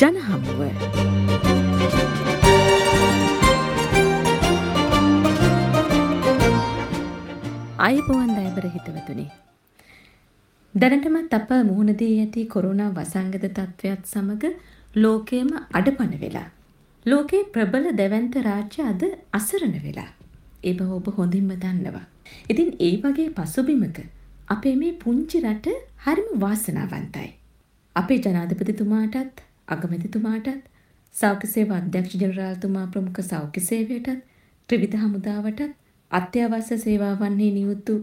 ජනහමුව. අයිබෝවන් දයිබර හිතවතුනේ. දැනටමත් අප මුහුණදී ඇති කොරුණා වසංගත තත්ත්වයක් සමඟ ලෝකයම අඩපන වෙලා. ලෝකයේ ප්‍රබල දැවන්ත රාජ්‍ය අද අසරණ වෙලා. ඒ බව ඔබ හොඳින්ම දන්නවා. ඉතින් ඒ වගේ පසුබිමක අපේ මේ පුංචි රට හරිම වාසනාවන්තයි. අපේ ජනාධිපතිතුමාටත් අගමැතිතුමාටත් සෞඛ්‍ය සේවා අධ්‍යක්ෂ ජනරාල්තුමා ප්‍රමුඛ සෞඛ්‍ය සේවයටත් ත්‍රිවිධ හමුදාවටත් අත්‍යවශ්‍ය සේවාවන්හි නියුතු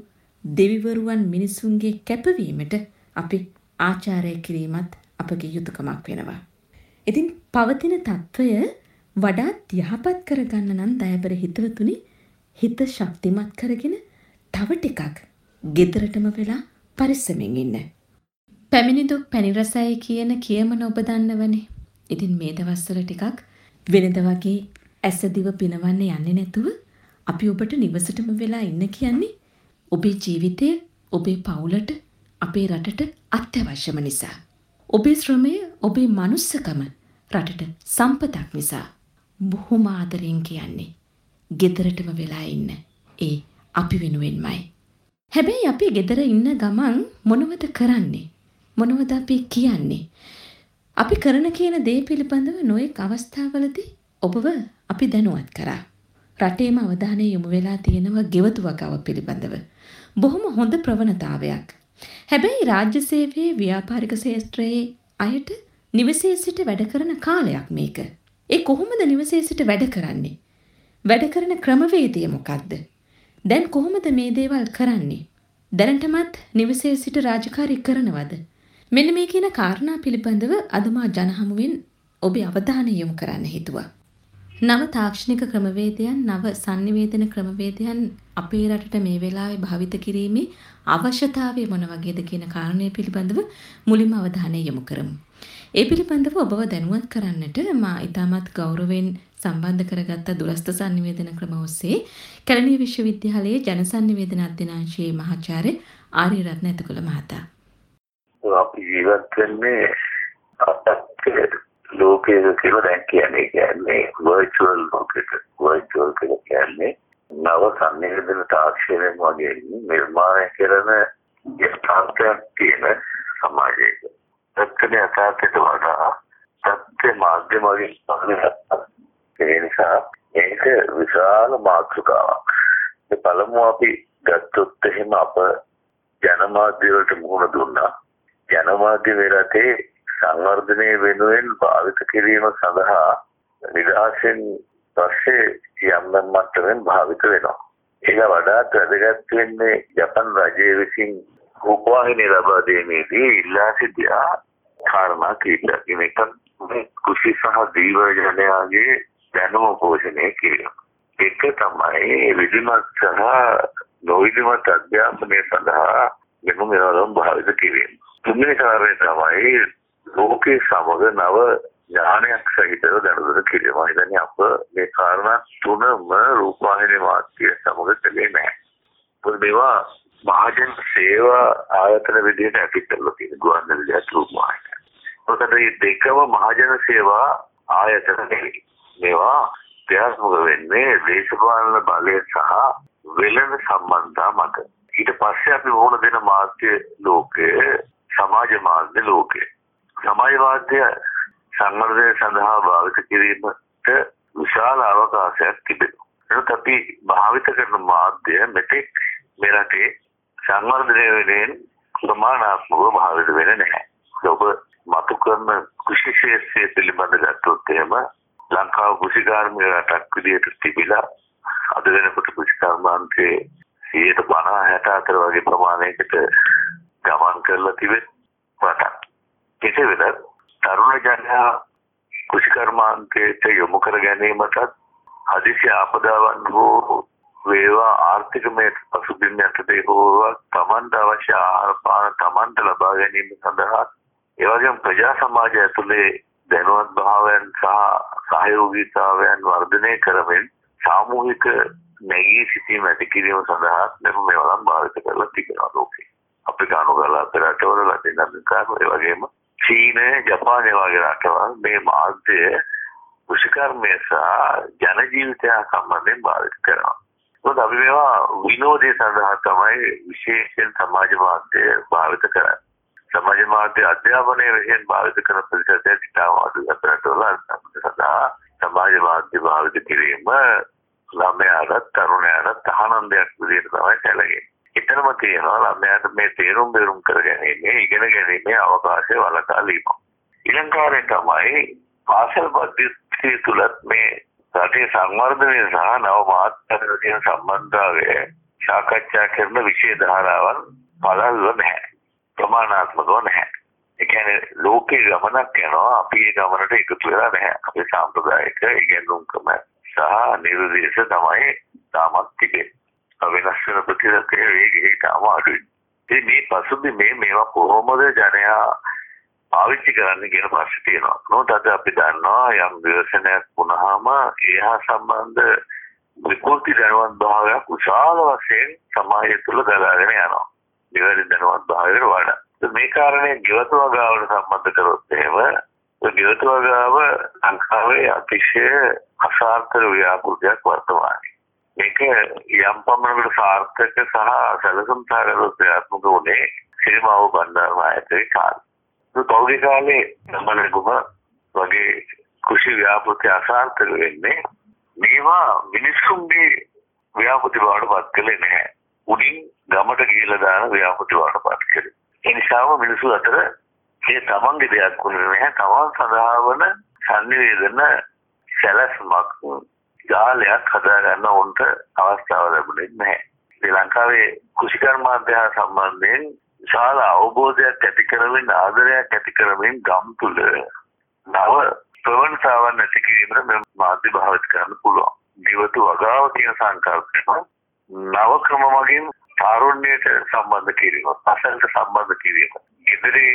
දෙවිවරුවන් මිනිසුන්ගේ කැපවීමට අපි ආචාරය කිරීමත් අපගේ යුතුයකමක් වෙනවා. ඉතින් පවතින తত্ত্বය වඩාත් යහපත් කරගන්න නම් දයබර හිතවතුනි හිත ශක්තිමත් කරගෙන තව ටිකක් gedaratama වෙලා පරිස්සමෙන් ඉන්න. පැමිණි දුක් පැණි කියන කියමන ඔබ දන්නවනේ. ඉතින් මේ දවස්වල ටිකක් වෙනද වගේ ඇස දිව පිනවන්න යන්නේ නැතුව අපි ඔබට නිවසටම වෙලා ඉන්න කියන්නේ ඔබේ ජීවිතය ඔබේ පවුලට අපේ රටට අත්‍යවශ්‍යම නිසා. ඔබේ ශ්‍රමය ඔබේ මනුස්සකම රටට සම්පතක් නිසා බොහොම ආදරෙන් කියන්නේ ගෙදරටම වෙලා ඉන්න ඒ අපි වෙනුවෙන්මයි. හැබැයි අපි ගෙදර ඉන්න ගමන් මොනවද කරන්නේ? මොනවද අපි කියන්නේ? අපි කරන කියන දේ පිළිබඳව නොයෙක් අවස්ථාවලදී ඔබව අපි දැනුවත් කරා. රටේම අවධානය යොමු වෙලා තියෙනවා ගෙවතු වගාව පිළිබඳව. බොහොම හොඳ ප්‍රවණතාවයක්. හැබැයි රාජ්‍ය සේවයේ ව්‍යාපාරික ශේෂ්ත්‍රයේ අයට නිවසේ සිට වැඩ කරන කාලයක් මේක. ඒ කොහොමද නිවසේ සිට වැඩ කරන්නේ? වැඩ කරන ක්‍රමවේදය මොකක්ද? දැන් කොහොමද මේ දේවල් කරන්නේ? දැනටමත් නිවසේ සිට රාජකාරී කරනවද? මෙන්න මේ කියන කාරණා පිළිබඳව අද මා ජනහමුවෙන් ඔබේ අවධානය යොමු කරන්න හිතුවා. නව තාක්ෂණික ක්‍රමවේදයන් නව sannivedana ක්‍රමවේදයන් අපේ රටට මේ වෙලාවේ භාවිත කිරීමේ අවශ්‍යතාවය මොන වගේද කියන කාරණය පිළිබඳව මුලින්ම අවධානය යොමු කරමු. ඒ පිළිබඳව ඔබව දැනුවත් කරන්නට මා ඉතාමත් ගෞරවයෙන් සම්බන්ධ කරගත්ත දුරස්ථ sannivedana ක්‍රම ඔස්සේ කැලණිය විශ්වවිද්‍යාලයේ ජන sannivedana අධ්‍යනාංශයේ මහාචාර්ය ආර්යරත්න ඇතකුල මහතා. අපි ජීවත් වෙන්නේ අපත් ලෝකයක කියලා දැන් කියන්නේ කියන්නේ virtual ලෝකෙක virtual කියලා කියන්නේ නව සංනිවේදන තාක්ෂණයෙන් වගේ නිර්මාණය කරන යථාර්ථයක් තියෙන සමාජයක. සත්‍ය යථාර්ථයට වඩා සත්‍ය මාධ්‍යමකින් ඒ නිසා මේක විශාල මාතෘකාවක්. ඒ පළමුව අපි ගත්තොත් එහෙම අප ජනමාධ්‍ය වලට මුහුණ දුන්නා. ජනමාධ්‍ය මේ රටේ සංවර්ධනය වෙනුවෙන් භාවිත කිරීම සඳහා නිදහසෙන් පස්සේ යම් යම් මට්ටමින් භාවිත වෙනවා. ඒක වඩාත් වැදගත් වෙන්නේ ජපන් රජය විසින් රූපවාහිනිය ලබා දීමේදී ඉල්ලා සිටියා කාරණා කීපයක්. මේක කුෂි සහ දීව ජනයාගේ දැනුම පෝෂණය කිරීම. ඒක තමයි විධිමත් සහ නොවිධිමත් අධ්‍යාපනය සඳහා මෙන්න මේවා භාවිත කිරීම. තුන්වෙනි කාරණය තමයි ලෝකයේ සමග නව ඥානයක් සහිතව දැනුදර කිරීම. හිතන්නේ අප මේ කාරණා තුනම රූපවාහිනී මාධ්‍ය සමග කළේ නැහැ. මොකද මේවා මහජන සේවා ආයතන විදිහට ඇපිට කරලා තියෙන ගුවන්විදුලි රූපවාහිනිය. මොකද මේ දෙකම මහජන සේවා ආයතන නෙවෙයි. මේවා ක්‍රියාත්මක වෙන්නේ දේශපාලන බලය සහ වෙළඳ සම්බන්ධතා මත. ඊට පස්සේ අපි වුණ දෙන මාධ්‍ය ලෝකයේ සමාජ මාධ්‍ය ලෝකයේ සමාජවාදය සංවර්ධනය සඳහා භාවිත කිරීමට විශාල අවකාශයක් තිබෙනවා. එනත් අපි භාවිත කරන මාධ්‍ය මෙතෙක් මේ රටේ සංවර්ධනය වෙනුවෙන් ප්‍රමාණාත්මකව භාවිත වෙන්නේ නැහැ. ඔබ මතු කරන කෘෂි ක්ෂේත්‍රය පිළිබඳ ගත්තොත් එහෙම ලංකාව කෘෂි කාර්මික රටක් විදිහට තිබිලා අද වෙනකොට කෘෂි කර්මාන්තයේ 150 64 වගේ ප්‍රමාණයකට ගමන් කරලා තිබෙන රටක්. කෙසේ වෙතත් තරුණ ජනයා කෘෂිකර්මාන්තයට යොමු කර ගැනීමටත් හදිසි ආපදාවන් හෝ වේවා ආර්ථිකමය පසුබිම් යටතේ හෝ තමන්ට අවශ්‍ය ආහාර පාන තමන්ට ලබා ගැනීම සඳහා ඒ වගේම ප්‍රජා සමාජය ඇතුලේ දැනුවත් භාවයන් සහ සහයෝගීතාවයන් වර්ධනය කරමින් සාමූහික නැගී සිටීම ඇති කිරීම සඳහා මෙම මේවා භාවිත කරලා තිබෙනවා ලෝකේ. අප්‍රිකානු ගල අපේ රටවල ලතින් අමරිකානු ඒ වගේම චීන ජපානය වගේ රටවල් මේ මාධ්‍ය කෘෂිකර්මය සහ ජන ජීවිතය සම්බන්ධයෙන් භාවිත කරනවා. මොකද අපි මේවා විනෝදය සඳහා තමයි විශේෂයෙන් සමාජ මාධ්‍ය භාවිත කරන්නේ. සමාජ මාධ්‍ය අධ්‍යාපනය වශයෙන් භාවිත කරන ප්‍රතිශතය ඉතාම අඩුයි අපේ රටවල සඳහා සමාජ මාධ්‍ය භාවිත කිරීම ළමයාට තරුණයාට තහනම් දෙයක් විදිහට තමයි සැලකෙන්නේ. එතනම තියෙනවා ළමයාට මේ තේරුම් බේරුම් කර ගැනීමේ ඉගෙන ගැනීමේ අවකාශය වලකාලීම. ඊළඟාරේ තමයි පාසල් පද්ධතිය තුලත් මේ රටේ සංවර්ධනය සහ නව මාත්‍රක තියෙන සම්බන්ධතාවය සාකච්ඡා කරන විෂය ධාරාවන් පළල්ව නැහැ. ප්‍රමාණාත්මකව නැහැ. ඒ කියන්නේ ලෝකේ ගමනක් යනවා අපි ඒ ගමනට එකතු වෙලා නැහැ. අපේ සාම්ප්‍රදායික ඉගෙනුම්කම සහ නිර්දේශ තමයි තාමත් තිබෙන්නේ. වෙනස් වෙන ප්‍රතිශතය වේගය ඉතාම අඩුයි. ඉතින් මේ පසුබිම මේ මේවා කොහොමද ජනයා පාවිච්චි කරන්න කියන ප්‍රශ්නේ තියෙනවා. නමුත් අද අපි දන්නවා යම් ව්‍යසනයක් වුණාම ඒහා සම්බන්ධ විකෘති දැනුවත් භාවයක් විශාල වශයෙන් සමාජය තුළ ගලාගෙන යනවා. නිවැරදි දැනුවත් භාවයකට වඩා. මේ කාරණේ ගෙවතු වගාවට සම්බන්ධ කරොත් එහෙම ගෙවතු වගාව ලංකාවේ අතිශය අසාර්ථක ව්‍යාපෘතියක් වර්තමානයේ. මේක යම් පමණකට සාර්ථක සහ සැලසුම් සහගත ක්‍රියාත්මක වුණේ සිනමාව බණ්ඩාරනායකගේ කාලේ. පෞද්ගලික කාලේ සම්මලකුම වගේ කෘෂි ව්‍යාපෘති අසාර්ථක වෙන්නේ මේවා මිනිස්සුන්ගේ ව්‍යාපෘති බවට පත් කළේ නැහැ. උඩින් ගමට ගිහිලා දාන ව්‍යාපෘති බවට පත් කළේ. ඒ නිසාම මිනිස්සු අතර මේ තමන්ගේ දෙයක් වුණේ නැහැ. තමන් සඳහා වන sannivedana සැලැස්මක් ජාලයක් හදාගන්න උන්ට අවස්ථාව ලැබුණේ නැහැ. ශ්‍රී ලංකාවේ කෘෂිකර්මාන්තය සම්බන්ධයෙන් විශාල අවබෝධයක් ඇති කරමින් ආදරයක් ඇති කරමින් ගම් තුල නව ප්‍රවණතාවන් ඇති කිරීමට මේ මාධ්‍ය භාවිත කරන්න පුළුවන්. දිවතු වගාව කියන සංකල්පය නව ක්‍රම මගින් තාරුණ්‍යයට සම්බන්ධ කිරීම, පසලට සම්බන්ධ කිරීම, ඉදිරි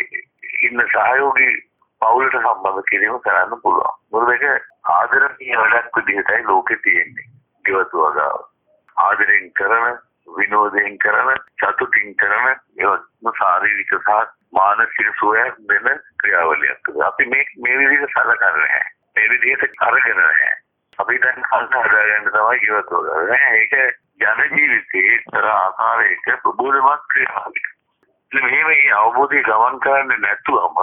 ඉන්න සහයෝගී පවුලට සම්බන්ධ කිරීම කරන්න පුළුවන්. මොකද මේක ආදරණීය වැඩක් විදිහටයි ලෝකේ තියෙන්නේ. ගෙවතු වගාව. ආදරෙන් කරන, විනෝදයෙන් කරන, සතුටින් කරන ඒවත්ම ශාරීරික සහ මානසික සුවයක් දෙන ක්‍රියාවලියක්. අපි මේ මේ විදිහට සලකන්නේ නැහැ. මේ විදිහට අරගෙන නැහැ. අපි දැන් හල්ස හදාගන්න තමයි ගෙවතු වගාව. ඒක ජන ජීවිතයේ තර ආකාරයක ප්‍රබෝධමත් ක්‍රියාවලියක්. මෙහෙම මේ අවබෝධය ගමන් කරන්නේ නැතුවම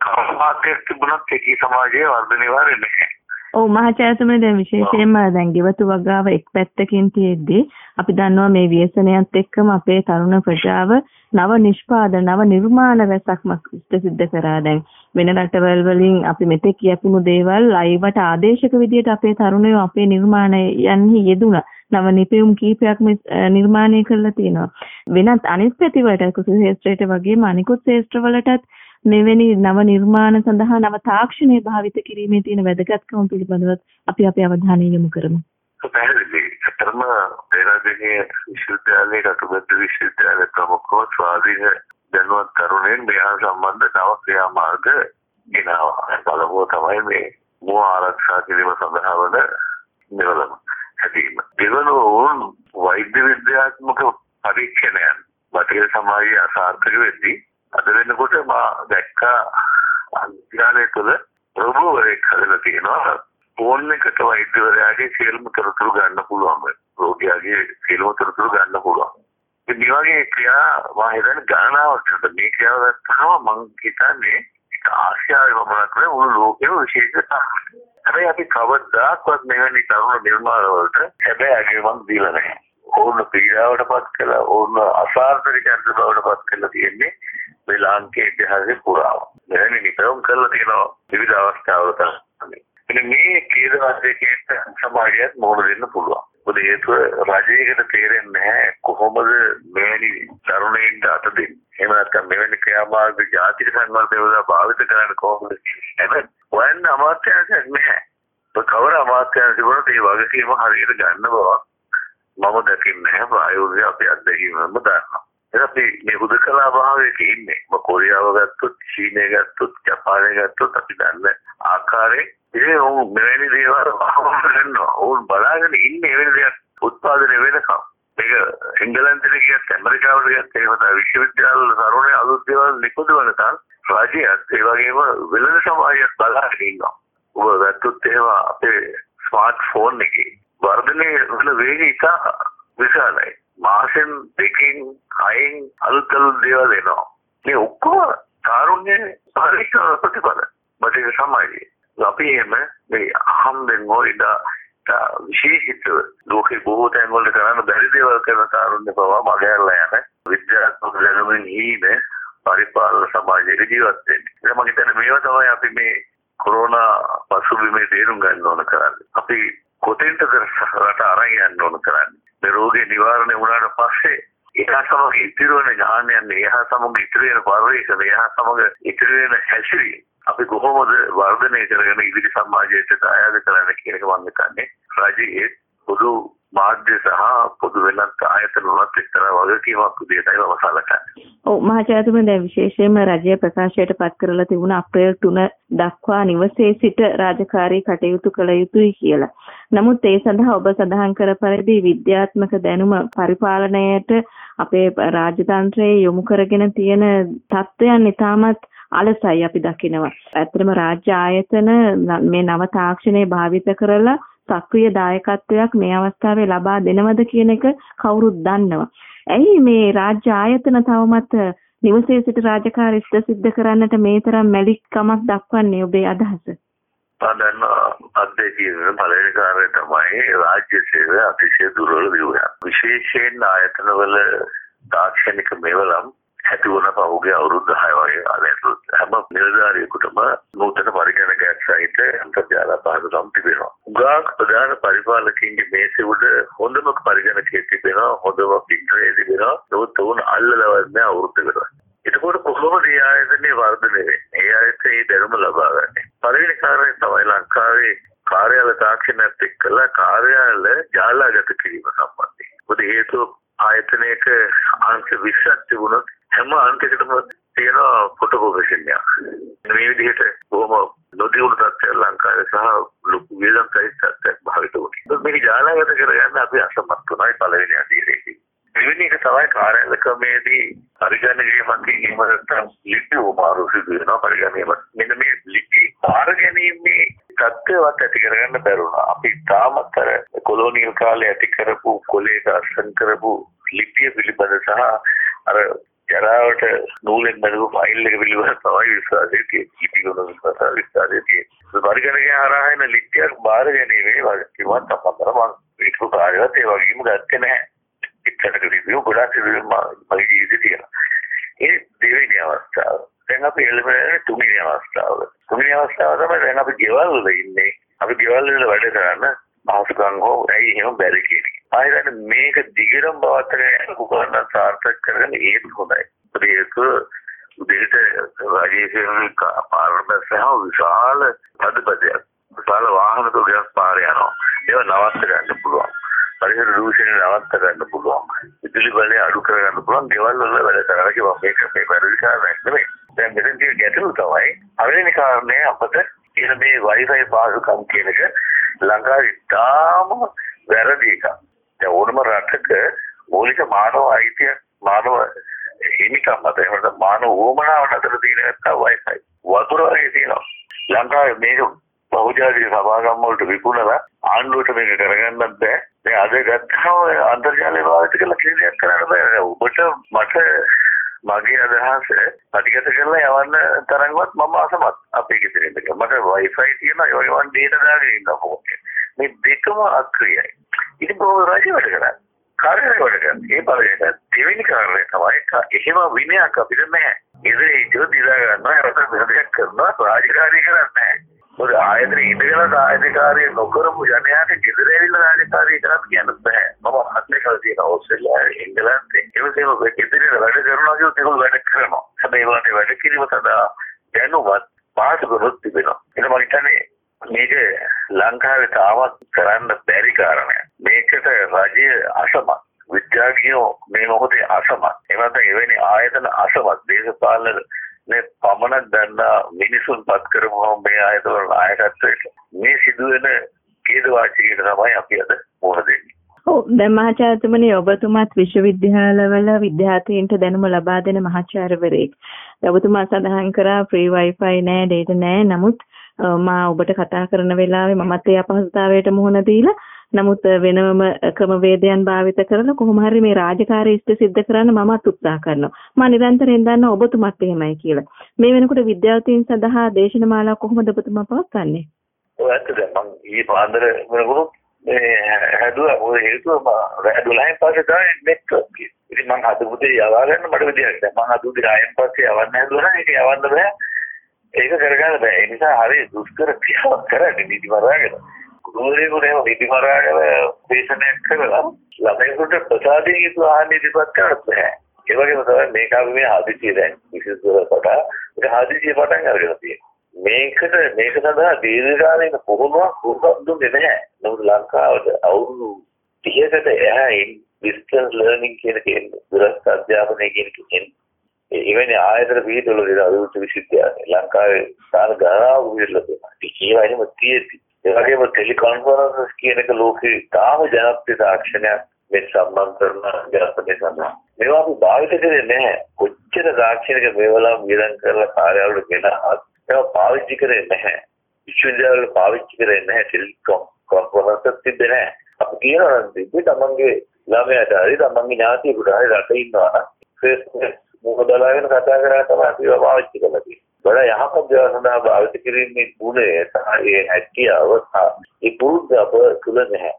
කර්මාන්තයක් තිබුණත් ඒකී සමාජයේ වර්ධනය වෙන්නේ නැහැ. ඔව් මහාචාර්යතුමනි දැන් විශේෂයෙන්ම දැන් ගෙවතු වගාව එක් පැත්තකින් තියෙද්දි අපි දන්නවා මේ ව්‍යසනයත් එක්කම අපේ තරුණ ප්‍රජාව නව නිෂ්පාදන නව නිර්මාණ රැසක්ම සිද්ධ කරා. දැන් වෙන රටවල් වලින් අපි මෙතෙක් කියපුණු දේවල් ලයිවට ආදේශක විදියට අපේ තරුණයෝ අපේ නිර්මාණයන්හි යෙදුණා. නව නිපැයුම් කීපයක්ම නිර්මාණය කරලා තියෙනවා. වෙනත් අනිත් පැතිවලට කුසල ශාස්ත්‍රයට වගේම අනිකුත් ශාස්ත්‍රවලටත් මෙවැනි නව නිර්මාණ සඳහා නව තාක්ෂණය භාවිත කිරීමේ තියෙන වැදගත්කම පිළිබඳව අපි අපේ අවධානය යොමු කරමු. පැහැදිලි. අතරම පෙරදිනේ විශ්වවිද්‍යාලයේ කටුබැද්ද විශ්වවිද්‍යාලයේ ප්‍රමුඛව ස්වාධීන දැනුවත් තරුණයන් මෙහා සම්බන්ධ නව ක්‍රියාමාර්ග ගෙනාවා. බලමුව තමයි මේ මුව ආරක්ෂා කිරීම සඳහා වන නිවලම හැදීම. දෙවනුවම වෛද්‍ය විද්‍යාත්මක පරීක්ෂණයන් බටහිර සමාජයේ අසාර්ථක වෙද්දී අද වෙනකොට මා දැක්කා අධ්‍යාලය තුළ රොබෝවරෙක් හදලා තියෙනවා. ෆෝන් එකට වෛද්‍යවරයාගේ සියලුම තොරතුරු ගන්න පුළුවන් රෝගියාගේ සියලුම තොරතුරු ගන්න පුළුවන්. ඉතින් මේ වගේ ක්‍රියා මම හිතන්නේ ගණනාවක් කරලා මේ ක්‍රියාව ගත්තාම මම හිතන්නේ ආසියාවේ වමනක් නෙවෙයි මුළු ලෝකෙම විශේෂ හැබැයි අපි කවදාකවත් මෙවැනි තරුණ නිර්මාණ වලට හැබැයි අගයමක් දීලා නැහැ. ඕන පීඩාවට පත් කළා ඕන අසාර්ථක චරිත බවට පත් කළා තියෙන්නේ මේ ලාංකේය ඉතිහාසයේ පුරාම. මෙවැනි නිතරම කරලා තියෙනවා විවිධ අවස්ථාවල තමයි. එන්න මේ කේදවාදයේ සමාජයත් මොහොත දෙන්න පුළුවන්. මොකද හේතුව රජයකට තේරෙන්නේ නැහැ කොහොමද මෙවැනි තරුණයින්ට අත දෙන්නේ. එහෙම නැත්නම් මෙවැනි ක්‍රියාමාර්ග ජාතික සංවර්ධනය භාවිත කරන්න කොහොමද? එහෙනම් හොයන්න අමාත්‍යාංශයක් නැහැ. කවර අමාත්‍යාංශ තිබුණත් ඒ වගකීම හරියට ගන්න බව මම දකින්නේ නැහැ. ප්‍රායෝගික අපේ අත්දැකීමම දන්නවා. අපි මේ හුදකලා භාවයක ඉන්නේ. ඔබ කොරියාව ගත්තොත්, චීනය ගත්තොත්, ජපානය ගත්තොත් අපි දන්න ආකාරයේ ඉතින් ඔව් මෙවැනි දේවල් වහවහ ගන්නවා. ඕන් බලාගෙන ඉන්නේ එවැනි දේවල් උත්පාදනය වෙනකම්. මේක එංගලන්තෙට ගියත් ඇමරිකාවට ගියත් එහෙම තමයි විශ්වවිද්‍යාල වල තරුණය අලුත් දේවල් නිපදවනකම් රජයත් ඒ වගේම වෙළඳ සමාජයත් බලාගෙන ඉන්නවා. ඔබ වැත්තොත් එහෙම අපේ ස්මාර්ට් ෆෝන් එකේ වර්ධනය වන වේගය ඉතා විශාලයි. මාසෙන් දෙකකින් හයෙන් අලුත් අලුත් දේවල් එනවා. මේ ඔක්කොම තාරුණ්‍ය පරීක්ෂා ප්‍රතිඵල. බටහිර සමාජයේ. අපි එහෙම මේ අහම්බෙන් හොයිදා විශේෂිත ලෝකේ බොහෝ තැන්වල කරන්න බැරි දේවල් කරන තාරුණ්‍ය පවා මගහැරලා යන විද්‍යාත්මක දැනුමින් හීන පරිපාලන සමාජයක ජීවත් වෙන්නේ. ඒක මම හිතන්නේ මේවා තමයි අපි මේ කොරෝනා පසුබිමේ තේරුම් ගන්න ඕන කරන්නේ. අපි කොතෙන්ද රට අරන් යන්න ඕන කරන්නේ. මේ රෝගේ නිවාරණය වුණාට පස්සේ ඒහා සමග ඉතිරි වෙන ඥානයන් ඒහා සමග ඉතිරි වෙන පරිවේශන ඒහා සමග ඉතිරි වෙන හැසිරීම අපි කොහොමද වර්ධනය කරගෙන ඉදිරි සමාජයට දායාද කරන්න කියන එක මම හිතන්නේ රජයේ පොදු මාධ්‍ය සහ පොදු වෙනත් ආයතන වලත් එක්තරා වගකීමක් විදිහටයි මම සලකන්නේ. ඔව් මහජාතුම දැන් විශේෂයෙන්ම රජය ප්‍රකාශයට පත් කරලා තිබුණ අප්‍රේල් 3 දක්වා නිවසේ සිට රාජකාරී කටයුතු කළ යුතුයි කියලා. නමුත් ඒ සඳහා ඔබ සඳහන් කර පරිදි විද්‍යාත්මක දැනුම පරිපාලනයට අපේ රාජතන්ත්‍රයේ යොමු කරගෙන තියෙන තත්ත්වයන් ඉතාමත් අලසයි අපි දකිනවා. ඇත්තටම රාජ්‍ය ආයතන මේ නව තාක්ෂණය භාවිත කරලා සක්‍රීය දායකත්වයක් මේ අවස්ථාවේ ලබා දෙනවද කියන එක කවුරුත් දන්නවා. ඇයි මේ රාජ්‍ය ආයතන තවමත් නිවසේ සිට රාජකාරී ඉෂ්ට සිද්ධ කරන්නට මේ තරම් මැලිකමක් දක්වන්නේ ඔබේ අදහස? පදන්න අධ්‍යයනයේ පළවෙනි කාර්යය තමයි රාජ්‍ය සේවය අතිශය දුර්වල වීම. විශේෂයෙන් ආයතනවල තාක්ෂණික මෙවලම් ඇති වුණ පහුගිය අවුරුදු 10 වගේ කාලයක් හැම නිලධාරියෙකුටම නූතන පරිගණකයක් සහිත අන්තර්ජාල පහසුකම් තිබෙනවා. උගාක් ප්‍රධාන පරිපාලකයින්ගේ මේසෙ උඩ හොඳම පරිගණකයක් තිබෙනවා, හොඳම පිටරේ තිබෙනවා. නමුත් උන් අල්ලලවත් නෑ අවුරුද්දකට. එතකොට කොහොමද මේ ආයතනයේ වර්ධනය වෙන්නේ? ඒ ආයතනයේ දැනුම ලබා ගන්න. පළවෙනි කාරණය තමයි ලංකාවේ කාර්යාල තාක්ෂණයත් එක්කලා කාර්යාල ජාලාගත කිරීම සම්බන්ධයි. මොකද හේතුව ආයතනයක අංශ 20ක් තිබුණොත් හැම අංකයකටම තියෙන ෆොටෝකෝපිෂන් එකක්. මේ විදිහට බොහොම නොදියුණු තත්ත්වයක් ලංකාවේ සහ ලොකු වේදම් සහිත තත්ත්වයක් භාවිත වුණා. මේක ජාලාගත කරගන්න අපි අසමත් වුණායි පළවෙනි අදියරේදී. දෙවෙනි එක තමයි කාර්යාල ක්‍රමයේදී පරිගණකයේ මතින් එහෙම නැත්නම් ලිපි උමාරු සිදු වෙනවා පරිගණකයේ. මෙන්න මේ ලිපි පාර ගැනීමේ තත්ත්වවත් ඇති කරගන්න බැරුණා. අපි තාමත් අර කොලොනියල් කාලේ ඇති කරපු කොලේ දර්ශන කරපු ලිපිය පිළිබඳ සහ අර ජරාවට නූලෙන් බැලුව ෆයිල් එක පිළිබඳ තමයි විශ්වාසය තියෙන්නේ. ඉතිගොන විශ්වාසය විශ්වාසය තියෙන්නේ. පරිගණකයේ හරහා එන ලිපියක් බාර ගැනීමේ වගකීමක් අපතර මම ඒක කාර්යවත් ඒ වගේම ගත්තේ නැහැ. එච්චරක රිවිව් ගොඩක් රිවිව් මගේ ජීවිතේ තියෙනවා. ඒ දෙවෙනි අවස්ථාව. දැන් අපි එළඹෙන්නේ තුන්වෙනි අවස්ථාව. තුන්වෙනි අවස්ථාව තමයි දැන් අපි ගෙවල් වල ඉන්නේ. අපි ගෙවල් වල වැඩ කරන්න පහසුකම් හෝ ඇයි එහෙම බැරි කියන එක. ආයෙත් මේක දිගටම පවත්වාගෙන යන කුකරණ සාර්ථක කරගෙන ඒක හොඳයි. ඒක උදේට රාජ්‍යයෙන් පාරබස සහ විශාල පදපදයක්. විශාල වාහන තුගයක් පාර යනවා. ඒව නවත්ත ගන්න පුළුවන්. පරිසර දූෂණය නවත්ත ගන්න පුළුවන්. විදුලි බලය අඩු කර ගන්න පුළුවන්. ගෙවල් වල වැඩ කරලා කිව්වා මේක මේ වැරදි කාරණයක් නෙමෙයි. දැන් මෙතන තියෙන ගැටලුව තමයි පළවෙනි කාරණය අපිට කියන මේ Wi-Fi පාසුකම් කියන එක ලංකාවේ ඉතාම වැරදි එකක්. දැන් ඕනම රටක මූලික මානව අයිතිය මානව හිමිකම් මත එහෙම මානව උවමනාවට අතර තියෙන නැත්නම් Wi-Fi. වතුර වගේ තියෙනවා. ලංකාවේ මේක බහුජාතික සභාගම් වලට විකුණලා ආණ්ඩුවට මේක කරගන්නත් බෑ. දැන් අද ගත්තාම අන්තර්ජාලය භාවිත කරලා ක්‍රියාවක් කරන්න බෑ. ඔබට මට මගේ අදහස පටිගත කරලා යවන්න තරම්වත් මම අසමත් අපේ ගෙදර ඉඳලා. මට Wi-Fi තියෙනවා ඒ වගේ මම data දාගෙන ඉන්නවා ෆෝන් මේ දෙකම අක්‍රියයි. ඉතින් කොහොමද රජය වැඩ කරන්නේ? කාර්යය වැඩ කරන්නේ. ඒ බලයට දෙවෙනි කාර්යය තමයි එහෙම විනයක් අපිට නැහැ. ඉතින් ඒක දිලා ගන්නවා රට දෙයක් කරනවා රාජකාරී කරන්නේ නැහැ. මොකද ආයතන ඉඳගෙන රාජකාරී නොකරපු ජනයාට ගෙදර ඇවිල්ලා රාජකාරී කරන්න කියන්න බෑ. මම හත්නේ කරලා තියෙන ඕස්ට්‍රේලියාවේ ඉංගලන්තේ එවසේම ගෙදරින් වැඩ කරනවා කියොත් ඒගොල්ලෝ වැඩ කරනවා. හැබැයි ඒවට වැඩ කිරීම සඳහා දැනුවත් පාසුකමක් තිබෙනවා. එතන මම හිතන්නේ මේක ලංකාවේ තාමත් කරන්න බැරි කාරණයක්. මේකට රජය අසමත්. විද්‍යාඥයෝ මේ මොහොතේ අසමත්. එවනත එවැනි ආයතන අසමත්. දේශපාලන මේ පමණක් දන්නා මිනිසුන් පත් කරමුවම මේ ආයතන නායකත්වයට මේ සිදුවෙන කේද වාචිකයට තමයි අපි අද මුහුණ දෙන්නේ. ඔව් දැන් මහාචාර්යතුමනි ඔබතුමාත් විශ්වවිද්‍යාලවල විද්‍යාර්ථීන්ට දැනුම ලබා දෙන මහාචාර්යවරයෙක්. ඔබතුමා සඳහන් කරා ෆ්‍රී වයිෆයි නෑ ඩේටා නෑ නමුත් මා ඔබට කතා කරන වෙලාවේ මමත් ඒ අපහසුතාවයට මුහුණ දීලා නමුත් වෙනම ක්‍රමවේදයන් භාවිත කරලා කොහොම හරි මේ රාජකාරී ඉෂ්ට සිද්ධ කරන්න මමත් උත්සාහ කරනවා. මම නිරන්තරයෙන් දන්නවා ඔබතුමත් එහෙමයි කියලා. මේ වෙනකොට විද්‍යාර්ථීන් සඳහා දේශනමාලා කොහොමද ඔබතුමා පවත්වන්නේ? ඔය ඇත්තද මම ඊ පාන්දර වෙනකොට මේ හැදුවා ඔය හේතුව මම හැදුලායින් පස්සේ තමයි නෙට්වර්ක් එක. ඉතින් මම හදපු දේ යවා ගන්න මට විදියක් නැහැ. මම හදපු දේ ආයෙත් පස්සේ යවන්න හැදුවා නම් ඒක යවන්න බෑ. ඒක කරගන්න බෑ. ඒ නිසා හරි දුෂ්කර ක්‍රියාවක් කරන්නේ නිදි මරාගෙන. ගුරුවරයෙකුට එහෙම නිදි මරාගෙන දේශනයක් කරලා ළමයෙකුට ප්‍රසාදයෙන් යුතු ආහාර ඉදිරිපත් කරන්න බෑ. ඒ වගේම තමයි මේක අපි මේ හදිසිය දැන් විශේෂ කොට ඒක හදිසිය පටන් අරගෙන තියෙනවා. මේකට මේක සඳහා දීර්ඝකාලීන පුහුණුවක් පුහුණුවක් දුන්නේ නැහැ. නමුත් ලංකාවට අවුරුදු 30කට එහායින් ඩිස්ටන්ස් ලර්නින් කියන කෙනෙක් දුරස්ථ අධ්‍යාපනය කියන කෙනෙක් එවැනි ආයතන පිළිතුරු දෙන අවිරුද්ධ විශ්වවිද්‍යාලය ලංකාවේ ස්ථාන ගණනාවක් විදිහට තියෙනවා. ඒවා එහෙම තියෙද්දි ඒ වගේම ටෙලිකොන්ෆරන්සස් කියන එක ලෝකේ තාම ජනප්‍රිය තාක්ෂණයක් මේ සම්බන්ධ කරන ජනපදේ සඳහා මේවා අපි භාවිත කරන්නේ නැහැ. කොච්චර තාක්ෂණික මේවලා වියදම් කරලා කාර්යාලවල ගෙනහත් ඒවා පාවිච්චි කරේ නැහැ. විශ්වවිද්‍යාලවල පාවිච්චි කරේ නැහැ ටෙලිකොම් කොන්ෆරන්ස් තිබ්බේ නැහැ. අපි කියනවා නම් තිබ්බේ තමන්ගේ ළමයාට හරි තමන්ගේ ඥාතියෙකුට හරි රටේ ඉන්නවා නම් ෆේස්බුක් මුඛ බලාගෙන කතා කරලා තමයි අපි ඒවා පාවිච්චි කරලා තියෙන්නේ. වඩා යහපත් දේවල් සඳහා පාවිච්චි කිරීමේ ගුණය සහ ඒ හැකියාව සහ ඒ පුරුද්ද අප තුල නැහැ.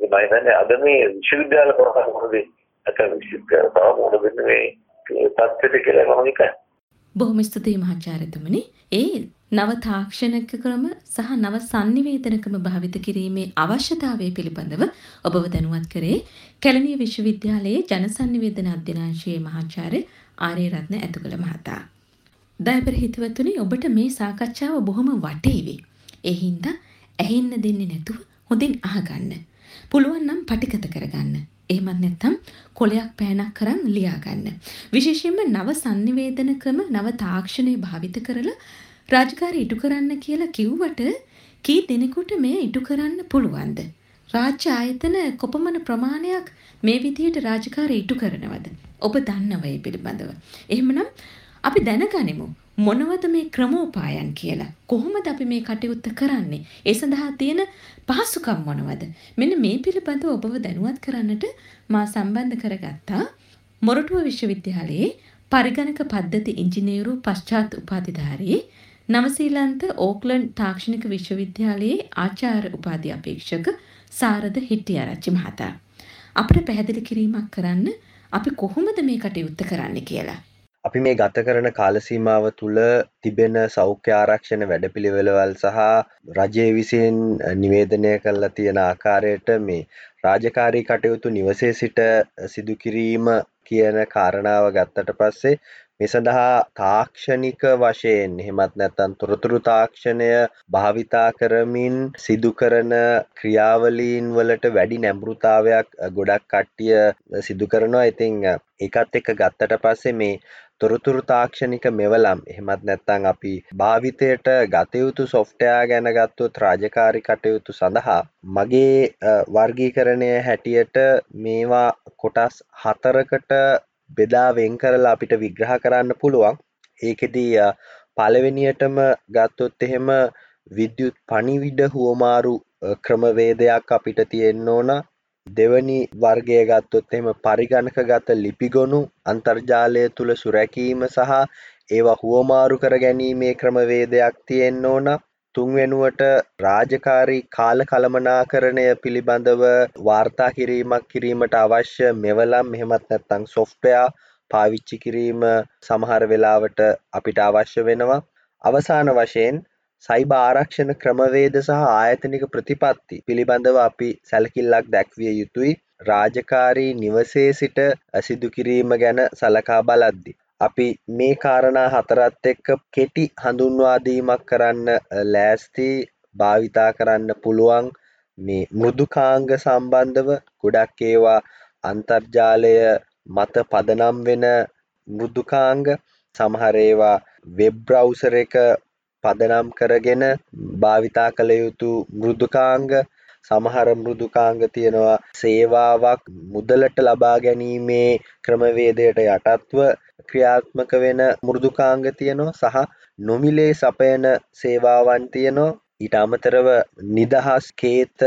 මේ මම හිතන්නේ අද මේ විශ්වවිද්‍යාල කරකට මොකද නැත්නම් විශ්වවිද්‍යාල තව මොකද වෙන්නේ මේ තත්ත්වෙට කියලා මම හිතන්නේ. බොහොම ස්තුතියි මහාචාර්යතුමනි. ඒ නව තාක්ෂණික ක්‍රම සහ නව sannivedana ක්‍රම භාවිත කිරීමේ අවශ්‍යතාවය පිළිබඳව ඔබව දැනුවත් කරේ කැලණිය විශ්වවිද්‍යාලයේ ජන sannivedana අධ්‍යනාංශයේ මහාචාර්ය ආර්ය රත්න ඇතුකල මහතා. දයබර හිතවතුනි ඔබට මේ සාකච්ඡාව බොහොම වටේවි. ඒ හින්දා ඇහෙන්න දෙන්නේ නැතුව හොඳින් අහගන්න. පුළුවන් නම් පටිගත කරගන්න. එහෙමත් නැත්නම් කොලයක් පෑනක් කරන් ලියාගන්න. විශේෂයෙන්ම නව sannivedana ක්‍රම නව තාක්ෂණය භාවිත කරලා රාජකාරී ඉටු කරන්න කියලා කිව්වට කී දෙනෙකුට මෙය ඉටු කරන්න පුළුවන්ද? රාජ්‍ය ආයතන කොපමණ ප්‍රමාණයක් මේ විදිහට රාජකාරී ඉටු කරනවද? ඔබ දන්නව ඒ පිළිබඳව. එහෙමනම් අපි දැනගනිමු මොනවද මේ ක්‍රමෝපායන් කියලා. කොහොමද අපි මේ කටයුත්ත කරන්නේ? ඒ සඳහා තියෙන පහසුකම් මොනවද? මෙන්න මේ පිළිබඳව ඔබව දැනුවත් කරන්නට මා සම්බන්ධ කරගත්තා මොරටුව විශ්වවිද්‍යාලයේ පරිගණක පද්ධති ඉංජිනේරු පශ්චාත් උපාධිධාරී නවසීලන්ත ඕක්ලන්ඩ් තාක්ෂණික විශ්වවිද්‍යාලයේ ආචාර්ය උපාධි අපේක්ෂක සාරද හිටියාරච්චි මහතා. අපිට පැහැදිලි කිරීමක් කරන්න අපි කොහොමද මේ කටයුත්ත කරන්න කියලා. අපි මේ ගත කරන කාලසීමාව තුළ තිබෙන සෞඛ්‍ය ආරක්ෂණ වැඩපිළිවෙළවල් සහ රජය විසින් නිවේදනය කරලා තියෙන ආකාරයට මේ රාජකාරී කටයුතු නිවසේ සිට සිදු කිරීම කියන කාරණාව ගත්තට පස්සේ මේ සඳහා තාක්ෂණික වශයෙන් එහෙමත් නැත්නම් තොරතුරු තාක්ෂණය භාවිතා කරමින් සිදු කරන ක්‍රියාවලීන් වලට වැඩි නැඹුරුතාවයක් ගොඩක් කට්ටිය සිදු කරනවා. ඉතින් ඒකත් එක්ක ගත්තට පස්සේ මේ තොරතුරු තාක්ෂණික මෙවලම් එහෙමත් නැත්නම් අපි භාවිතයට ගත යුතු සොෆ්ට්වෙයාර් ගැන ගත්තොත් රාජකාරී කටයුතු සඳහා මගේ වර්ගීකරණය හැටියට මේවා කොටස් හතරකට බෙදා වෙන් කරලා අපිට විග්‍රහ කරන්න පුළුවන්. ඒකෙදී පළවෙනියටම ගත්තොත් එහෙම විද්‍යුත් පණිවිඩ හුවමාරු ක්‍රමවේදයක් අපිට තියෙන්න ඕන දෙවැනි වර්ගය ගත්තොත් එහෙම පරිගණකගත ලිපිගොනු අන්තර්ජාලය තුළ සුරැකීම සහ ඒවා හුවමාරු කර ගැනීමේ ක්‍රමවේදයක් තියෙන්න ඕන තුන්වෙනුවට රාජකාරී කාල කළමනාකරණය පිළිබඳව වාර්තා කිරීමක් කිරීමට අවශ්‍ය මෙවලම් මෙහෙමත් නැත්නම් සොෆ්ට්වෙයා පාවිච්චි කිරීම සමහර වෙලාවට අපිට අවශ්‍ය වෙනවා අවසාන වශයෙන් සයිබ ආරක්ෂණ ක්‍රමවේද සහ ආයතනික ප්‍රතිපත්ති පිළිබඳව අපි සැලකිල්ලක් දැක්විය යුතුයි රාජකාරී නිවසේ සිට සිදු කිරීම ගැන සලකා බලද්දි. අපි මේ කාරණා හතරත් එක්ක කෙටි හඳුන්වාදීමක් කරන්න ලෑස්ති භාවිතා කරන්න පුළුවන්. මේ මෘදුකාංග සම්බන්ධව ගොඩක් ඒවා අන්තර්ජාලය මත පදනම් වෙන මෘදුකාංග සමහර ඒවා වෙබ් බ්‍රවුසර් එක පදනම් කරගෙන භාවිතා කළ යුතු මෘදුකාංග සමහර මෘදුකාංග තියෙනවා සේවාවක් මුදලට ලබා ගැනීමේ ක්‍රමවේදයට යටත්ව ක්‍රියාත්මක වෙන මෘදුකාංග තියෙනවා සහ නොමිලේ සපයන සේවාවන් තියෙනවා. ඊට අමතරව නිදහස් කේත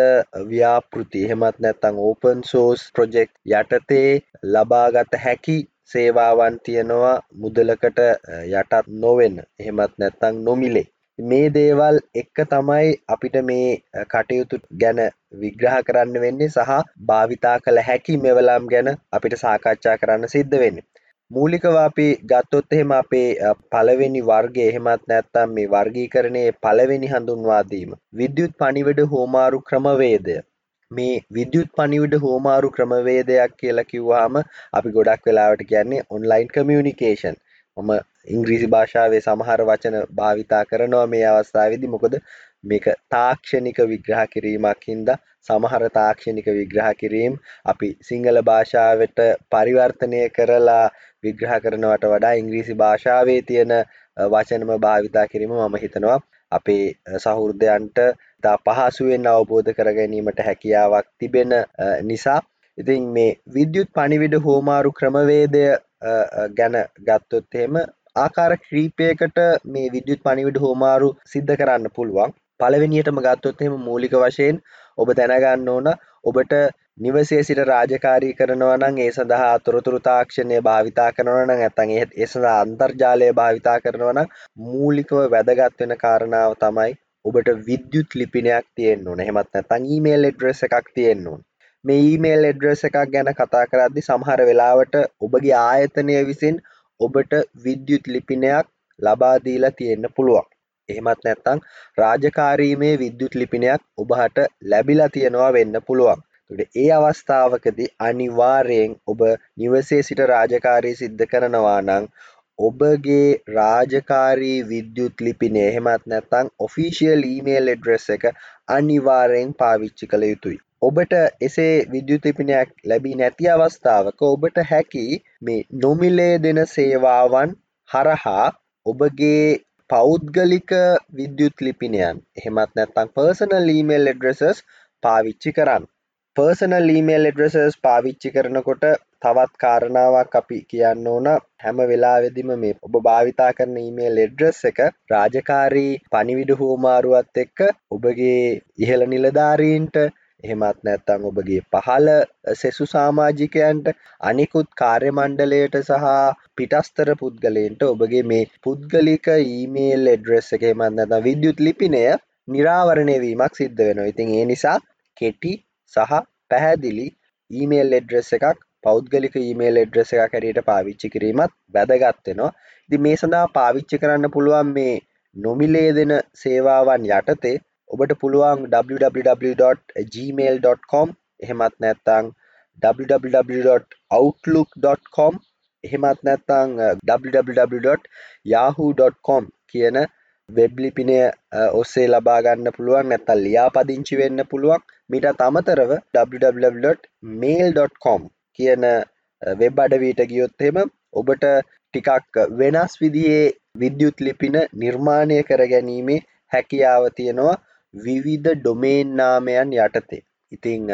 ව්‍යාපෘති එහෙමත් නැත්නම් ඕපන් සෝස් ප්‍රොජෙක්ට් යටතේ ලබාගත හැකි සේවාවන් තියෙනවා මුදලකට යටත් නොවෙන එහෙමත් නැත්නම් නොමිලේ. මේ දේවල් එක්ක තමයි අපිට මේ කටයුතු ගැන විග්‍රහ කරන්න වෙන්නේ සහ භාවිතා කළ හැකි මෙවලම් ගැන අපිට සාකච්ඡා කරන්න සිද්ධ වෙන්නේ. මූලිකව අපි ගත්තොත් එහෙම අපේ පළවෙනි වර්ගය එහෙමත් නැත්නම් මේ වර්ගීකරණයේ පළවෙනි හඳුන්වාදීම විද්‍යුත් පණිවිඩ හෝමාරු ක්‍රමවේදය. මේ විද්‍යුත් පණිවිඩ හෝමාරු ක්‍රමවේදයක් කියලා කිව්වහම අපි ගොඩක් වෙලාවට කියන්නේ ඔන්ලයින් කමියුනිකේෂන් මම ඉංග්‍රීසි භාෂාවේ සමහර වචන භාවිතා කරනවා මේ අවස්ථාවේදී. මොකද මේක තාක්ෂණික විග්‍රහ කිරීමක් හින්දා සමහර තාක්ෂණික විග්‍රහ කිරීම් අපි සිංහල භාෂාවට පරිවර්තනය කරලා විග්‍රහ කරනවට වඩා ඉංග්‍රීසි භාෂාවේ තියෙන වචනම භාවිතා කිරීම මම හිතනවා. අපේ සහෘදයන්ට තා පහසුවෙන් අවබෝධ කර ගැනීමට හැකියාවක් තිබෙන නිසා. ඉතින් මේ විද්‍යුත් පණිවිඩ හෝමාරු ක්‍රමවේදය ගැන ගත්තොත් එහෙම ආකාර ක්‍රීපයකට මේ විද්‍යුත් පණිවිඩ හෝමාරු සිද්ධ කරන්න පුළුවන්. පළවෙනියටම ගත්තොත් එහෙම මූලික වශයෙන් ඔබ දැනගන්න ඕන ඔබට නිවසේ සිට රාජකාරී කරනවා නම් ඒ සඳහා තොරතුරු තාක්ෂණය භාවිතා කරනවා නම් නැත්නම් ඒ සඳහා අන්තර්ජාලය භාවිතා කරනවා නම් මූලිකව වැදගත් වෙන කාරණාව තමයි ඔබට විද්‍යුත් ලිපිනයක් තියෙන්න ඕන. එහෙමත් නැත්නම් ඊමේල් ඇඩ්‍රස් එකක් තියෙන්න ඕන. මේ ඊමේල් ඇඩ්‍රස් එකක් ගැන කතා කරද්දී සමහර වෙලාවට ඔබගේ ආයතනය විසින් ඔබට විද්‍යුත් ලිපිනයක් ලබා දීලා තියෙන්න පුළුවන්. එහෙමත් නැත්නම් රාජකාරීමේ විද්‍යුත් ලිපිනයක් ඔබහට ලැබිලා තියෙනවා වෙන්න පුළුවන්. ඒ අවස්ථාවකදී අනිවාර්යෙන් ඔබ නිවසේ සිට රාජකාරී සිද්ධ කරනවා නම් ඔබගේ රාජකාරී විද්‍යුත් ලිපිනය එහෙමත් නැත්නම් ඔෆිෂියල් ඊමේල් ඇඩ්‍රස් එක අනිවාර්යෙන් පාවිච්චි කළ යුතුයි. ඔබට එසේ විද්‍යුත් ලිපිනයක් ලැබී නැති අවස්ථාවක ඔබට හැකි මේ නොමිලේ දෙන සේවාවන් හරහා ඔබගේ පෞද්ගලික විද්‍යුත් ලිපිනයන් එහෙමත් නැත්නම් පර්සනල් ඊමේල් ඇඩ්‍රසස් පාවිච්චි කරන්න. පර්සනල් ඊමේල් ඇඩ්‍රසස් පාවිච්චි කරනකොට තවත් කාරණාවක් අපි කියන්න ඕන හැම වෙලාවෙදිම මේ ඔබ භාවිතා කරන ඊමේල් එඩ්‍රස් එක රාජකාරී පනිවිඩ හෝමාරුවත් එක්ක ඔබගේ ඉහළ නිලධාරීන්ට එහෙමත් නැත්තං ඔබගේ පහළ සෙසු සාමාජිකයන්ට අනිකුත් කාර්යමණ්ඩලයට සහ පිටස්තර පුද්ගලයන්ට ඔබගේ මේ පුද්ගලික ඊමේල් එඩ්‍රෙස් එක හෙමත් නැත විද්‍යුත් ලිපිනය නිරාවරණය වීමක් සිද්ධ වෙනවා. ඉතින් ඒ නිසා කෙටි සහ පැහැදිලි ඊමේල් එඩ්‍රෙස් එකක් පෞද්ගලික ඊමේල් එඩ්‍රෙස් එක හැටියට පාවිච්චි කිරීමත් වැදගත්වෙනවා ඉති මේ සඳහා පාවිච්චි කරන්න පුළුවන් මේ නොමිලේ දෙන සේවාවන් යටතේ ඔබට පුළුවන් www.gmail.com එහෙමත් නැත්තං www.outlook.com එහෙමත් නැත්තං www.yahoo.com කියන වෙබ්ලිපිනය ඔස්සේ ලබාගන්න පුළුවන් නැත්තල් ලියාපදිංචි වෙන්න පුළුවන්. මිට අමතරව www.mail.com කියන වෙබ් අඩවීට ගියොත්හෙම ඔබට ටිකක් වෙනස් විදියේ විද්‍යුත් ලිපින නිර්මාණය කර ගැනීමේ හැකියාව තියෙනවා. විවිධ ඩොමේන් නාමයන් යටතේ. ඉතිං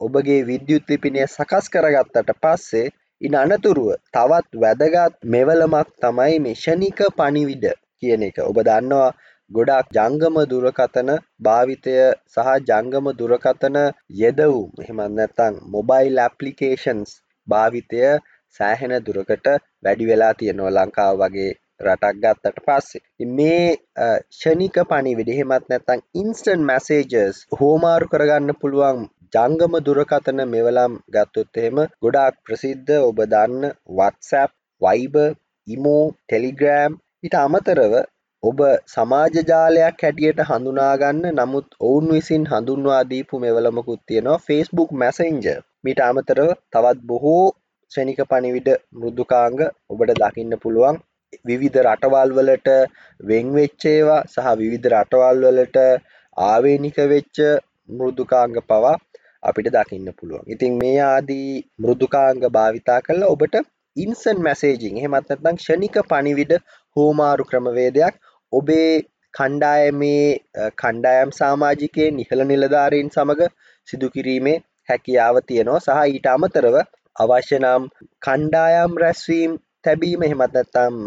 ඔබගේ විද්‍යුත් ලිපිනය සකස් කරගත්තට පස්සේ ඉන් අනතුරුව තවත් වැදගත් මෙවලමක් තමයි මිෂණික පණිවිඩ කියන එක ඔබ දන්නවා ගොඩක් ජංගම දුරකතන භාවිතය සහ ජංගම දුරකතන යෙදවුම් එහෙමත් නැත්තං මොබයිල් ඇපලිකේෂන්ස් භාවිතය සෑහෙන දුරකට වැඩි වෙලා තියෙනවා ලංකාව වගේ රටක් ගත්තට පස්සේ. මේ ෂනික පණිවිඩ එහෙමත් නැත්තං ඉන්ස්ටන් මැසේජස් හෝමාරු කරගන්න පුළුවන් ජංගම දුරකතන මෙවලම් ගත්තොත් එහෙම ගොඩාක් ප්‍රසිද්ධ ඔබ දන්න WhatsApp වයිබ ඉමෝ ටෙලිග්‍රෑම් ඊට අමතරව ඔබ සමාජජාලයක් හැටියට හඳුනාගන්න නමුත් ඔවුන් විසින් හඳුන්වා දීපු මෙවලමකුත් තියෙනවා ෆස්බුක් මැසෙන්ජ මිට අමතරව තවත් බොහෝ ෂනික පණිවිඩ මෘදුකාංග ඔබට දකින්න පුළුවන්. විවිධ රටවල් වලට වෙන්වෙච්චේවා සහ විවිධ රටවල් වලට ආවේනික වෙච්ච මෘදුකාංග පවා අපිට දකින්න පුළුවන්. ඉතින් මේ ආදී මෘදුකාංග භාවිතා කරලා ඔබට ඉන්සන් මැසේජිං එහෙමත් නැත්නම් ක්ෂණික පණිවිඩ හෝමාරු ක්‍රමවේදයක් ඔබේ කණ්ඩායමේ කණ්ඩායම් සාමාජිකයෙන් ඉහළ නිලධාරීන් සමග සිදු කිරීමේ හැකියාව තියෙනවා සහ ඊට අමතරව අවශ්‍ය නම් කණ්ඩායම් රැස්වීම් තැබීම එහෙමත් නැත්නම්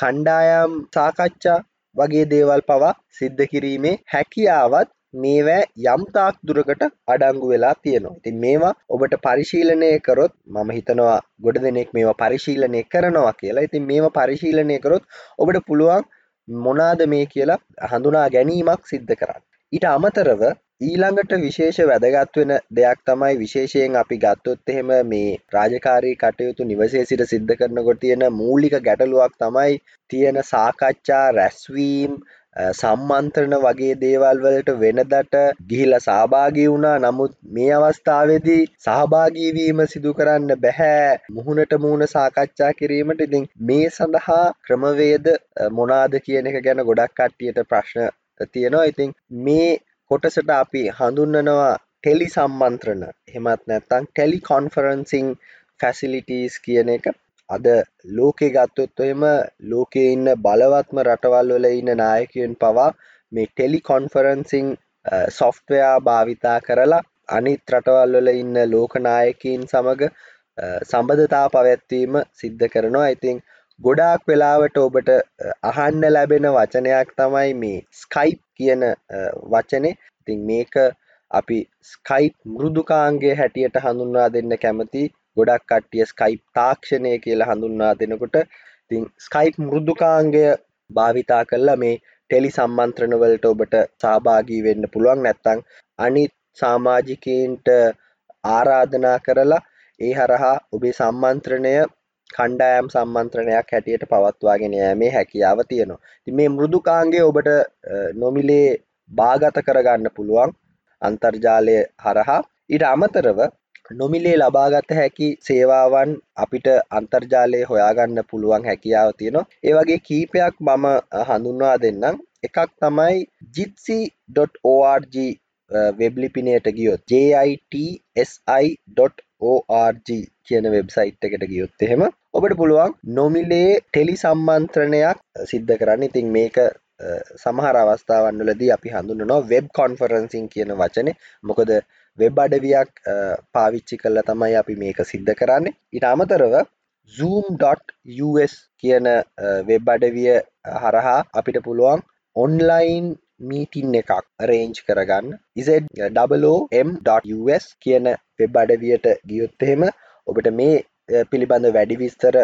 කණ්ඩායම් සාකච්ඡා වගේ දේවල් පවා සිද්ධ කිරීමේ හැකියාවත් මේවැ යම්තාක් දුරකට අඩංගු වෙලා තියෙනවා. ඉතින් මේවා ඔබට පරිශීලනය කරොත් මම හිතනවා ගොඩ දෙනෙක් මේවා පරිශීලනය කරනවා කියලා. ඉතින් මේවා පරිශීලනය කරොත් ඔබට පුළුවන් මොනාද මේ කියලා හඳුනා ගැනීමක් සිද්ධ කරන්න. ඊට අමතරව ඊළඟට විශේෂ වැදගත් වෙන දෙයක් තමයි විශේෂයෙන් අපි ගත්තොත් එහෙම මේ රාජකාරී කටයුතු නිවසේ සිට සිද්ධ කරනකොට තියෙන මූලික ගැටලුවක් තමයි තියෙන සාකච්ඡා රැස්වීම් සම්මන්ත්‍රණ වගේ දේවල් වලට වෙනදට ගිහිලා සහභාගී වුණා. නමුත් මේ අවස්ථාවේදී සහභාගී වීම සිදු කරන්න බැහැ. මුහුණට මුහුණ සාකච්ඡා කිරීමට ඉතින් මේ සඳහා ක්‍රමවේද මොනාද කියන එක ගැන ගොඩක් කට්ටියට ප්‍රශ්න තියෙනවා. ඉතින් මේ කොටසට අපි හඳුන්වනවා ටෙලි සම්මන්ත්‍රණ එහෙමත් නැත්නම් ටෙලි කොන්ෆරන්සිං ෆැසිලිටීස් කියන එක අද ලෝකෙ ගත්තොත් එහෙම ලෝකේ ඉන්න බලවත්ම රටවල් වල ඉන්න නායකයන් පවා මේ ටෙලි කොන්ෆරන්සිං සොෆ්ට්වෙයා භාවිතා කරලා අනිත් රටවල් වල ඉන්න ලෝක නායකයින් සමග සම්බන්ධතා පැවැත්වීම සිද්ධ කරනවා. ඉතින් ගොඩාක් වෙලාවට ඔබට අහන්න ලැබෙන වචනයක් තමයි මේ ස්කයිප් කියන වචනේ. ඉතින් මේක අපි ස්කයිප් මෘදුකාංගය හැටියට හඳුන්වා දෙන්න කැමති ගොඩක් කට්ටිය ස්කයිප් තාක්ෂණය කියලා හඳුන්වා දෙනකොට ඉතින් ස්කයිප් මෘදුකාංගය භාවිතා කරලා මේ ටෙලි සම්මන්ත්‍රණවලට ඔබට සහභාගී වෙන්න පුළුවන්. නැත්තං අනිත් සාමාජිකයින්ට ආරාධනා කරලා ඒ හරහා ඔබේ සම්මන්ත්‍රණය කණ්ඩායම් සම්මන්ත්‍රණයක් හැටියට පවත්වාගෙන යෑමේ හැකියාව තියෙනවා. ඉතින් මේ මෘදුකාංගය ඔබට නොමිලේ බාගත කරගන්න පුළුවන් අන්තර්ජාලය හරහා ඊට අමතරව නොමිලේ ලබාගත හැකි සේවාවන් අපිට අන්තර්ජාලය හොයාගන්න පුළුවන් හැකියාව තියෙනවා. ඒ වගේ කීපයක් මම හඳුන්වා දෙන්නම්. එකක් තමයි jitsi.org වෙබ්ලිපිනයට ගියොත් jitsi.org කියන වෙබ්සයිට් එකට ගියොත් එහෙම ඔබට පුළුවන් නොමිලේ ටෙලි සම්මන්ත්‍රණයක් සිද්ධ කරන්න. ඉතින් මේක සමහර අවස්ථාවන් වලදී අපි හඳුන්වනවා වෙබ් කොන්ෆරන්සිං කියන වචනේ. මොකද වෙබ් අඩවියක් පාවිච්චි කරලා තමයි අපි මේක සිද්ධ කරන්නේ. ඊට අමතරව zoom.us කියන වෙබ් අඩවිය හරහා අපිට පුළුවන් ඔන්ලයින් මීටින් එකක් රේන්ජ් කරගන්න. ඉසම්.us කියන වෙබ් අඩවියට ගියොත් එහෙම ඔබට මේ පිළිබඳ වැඩි විස්තර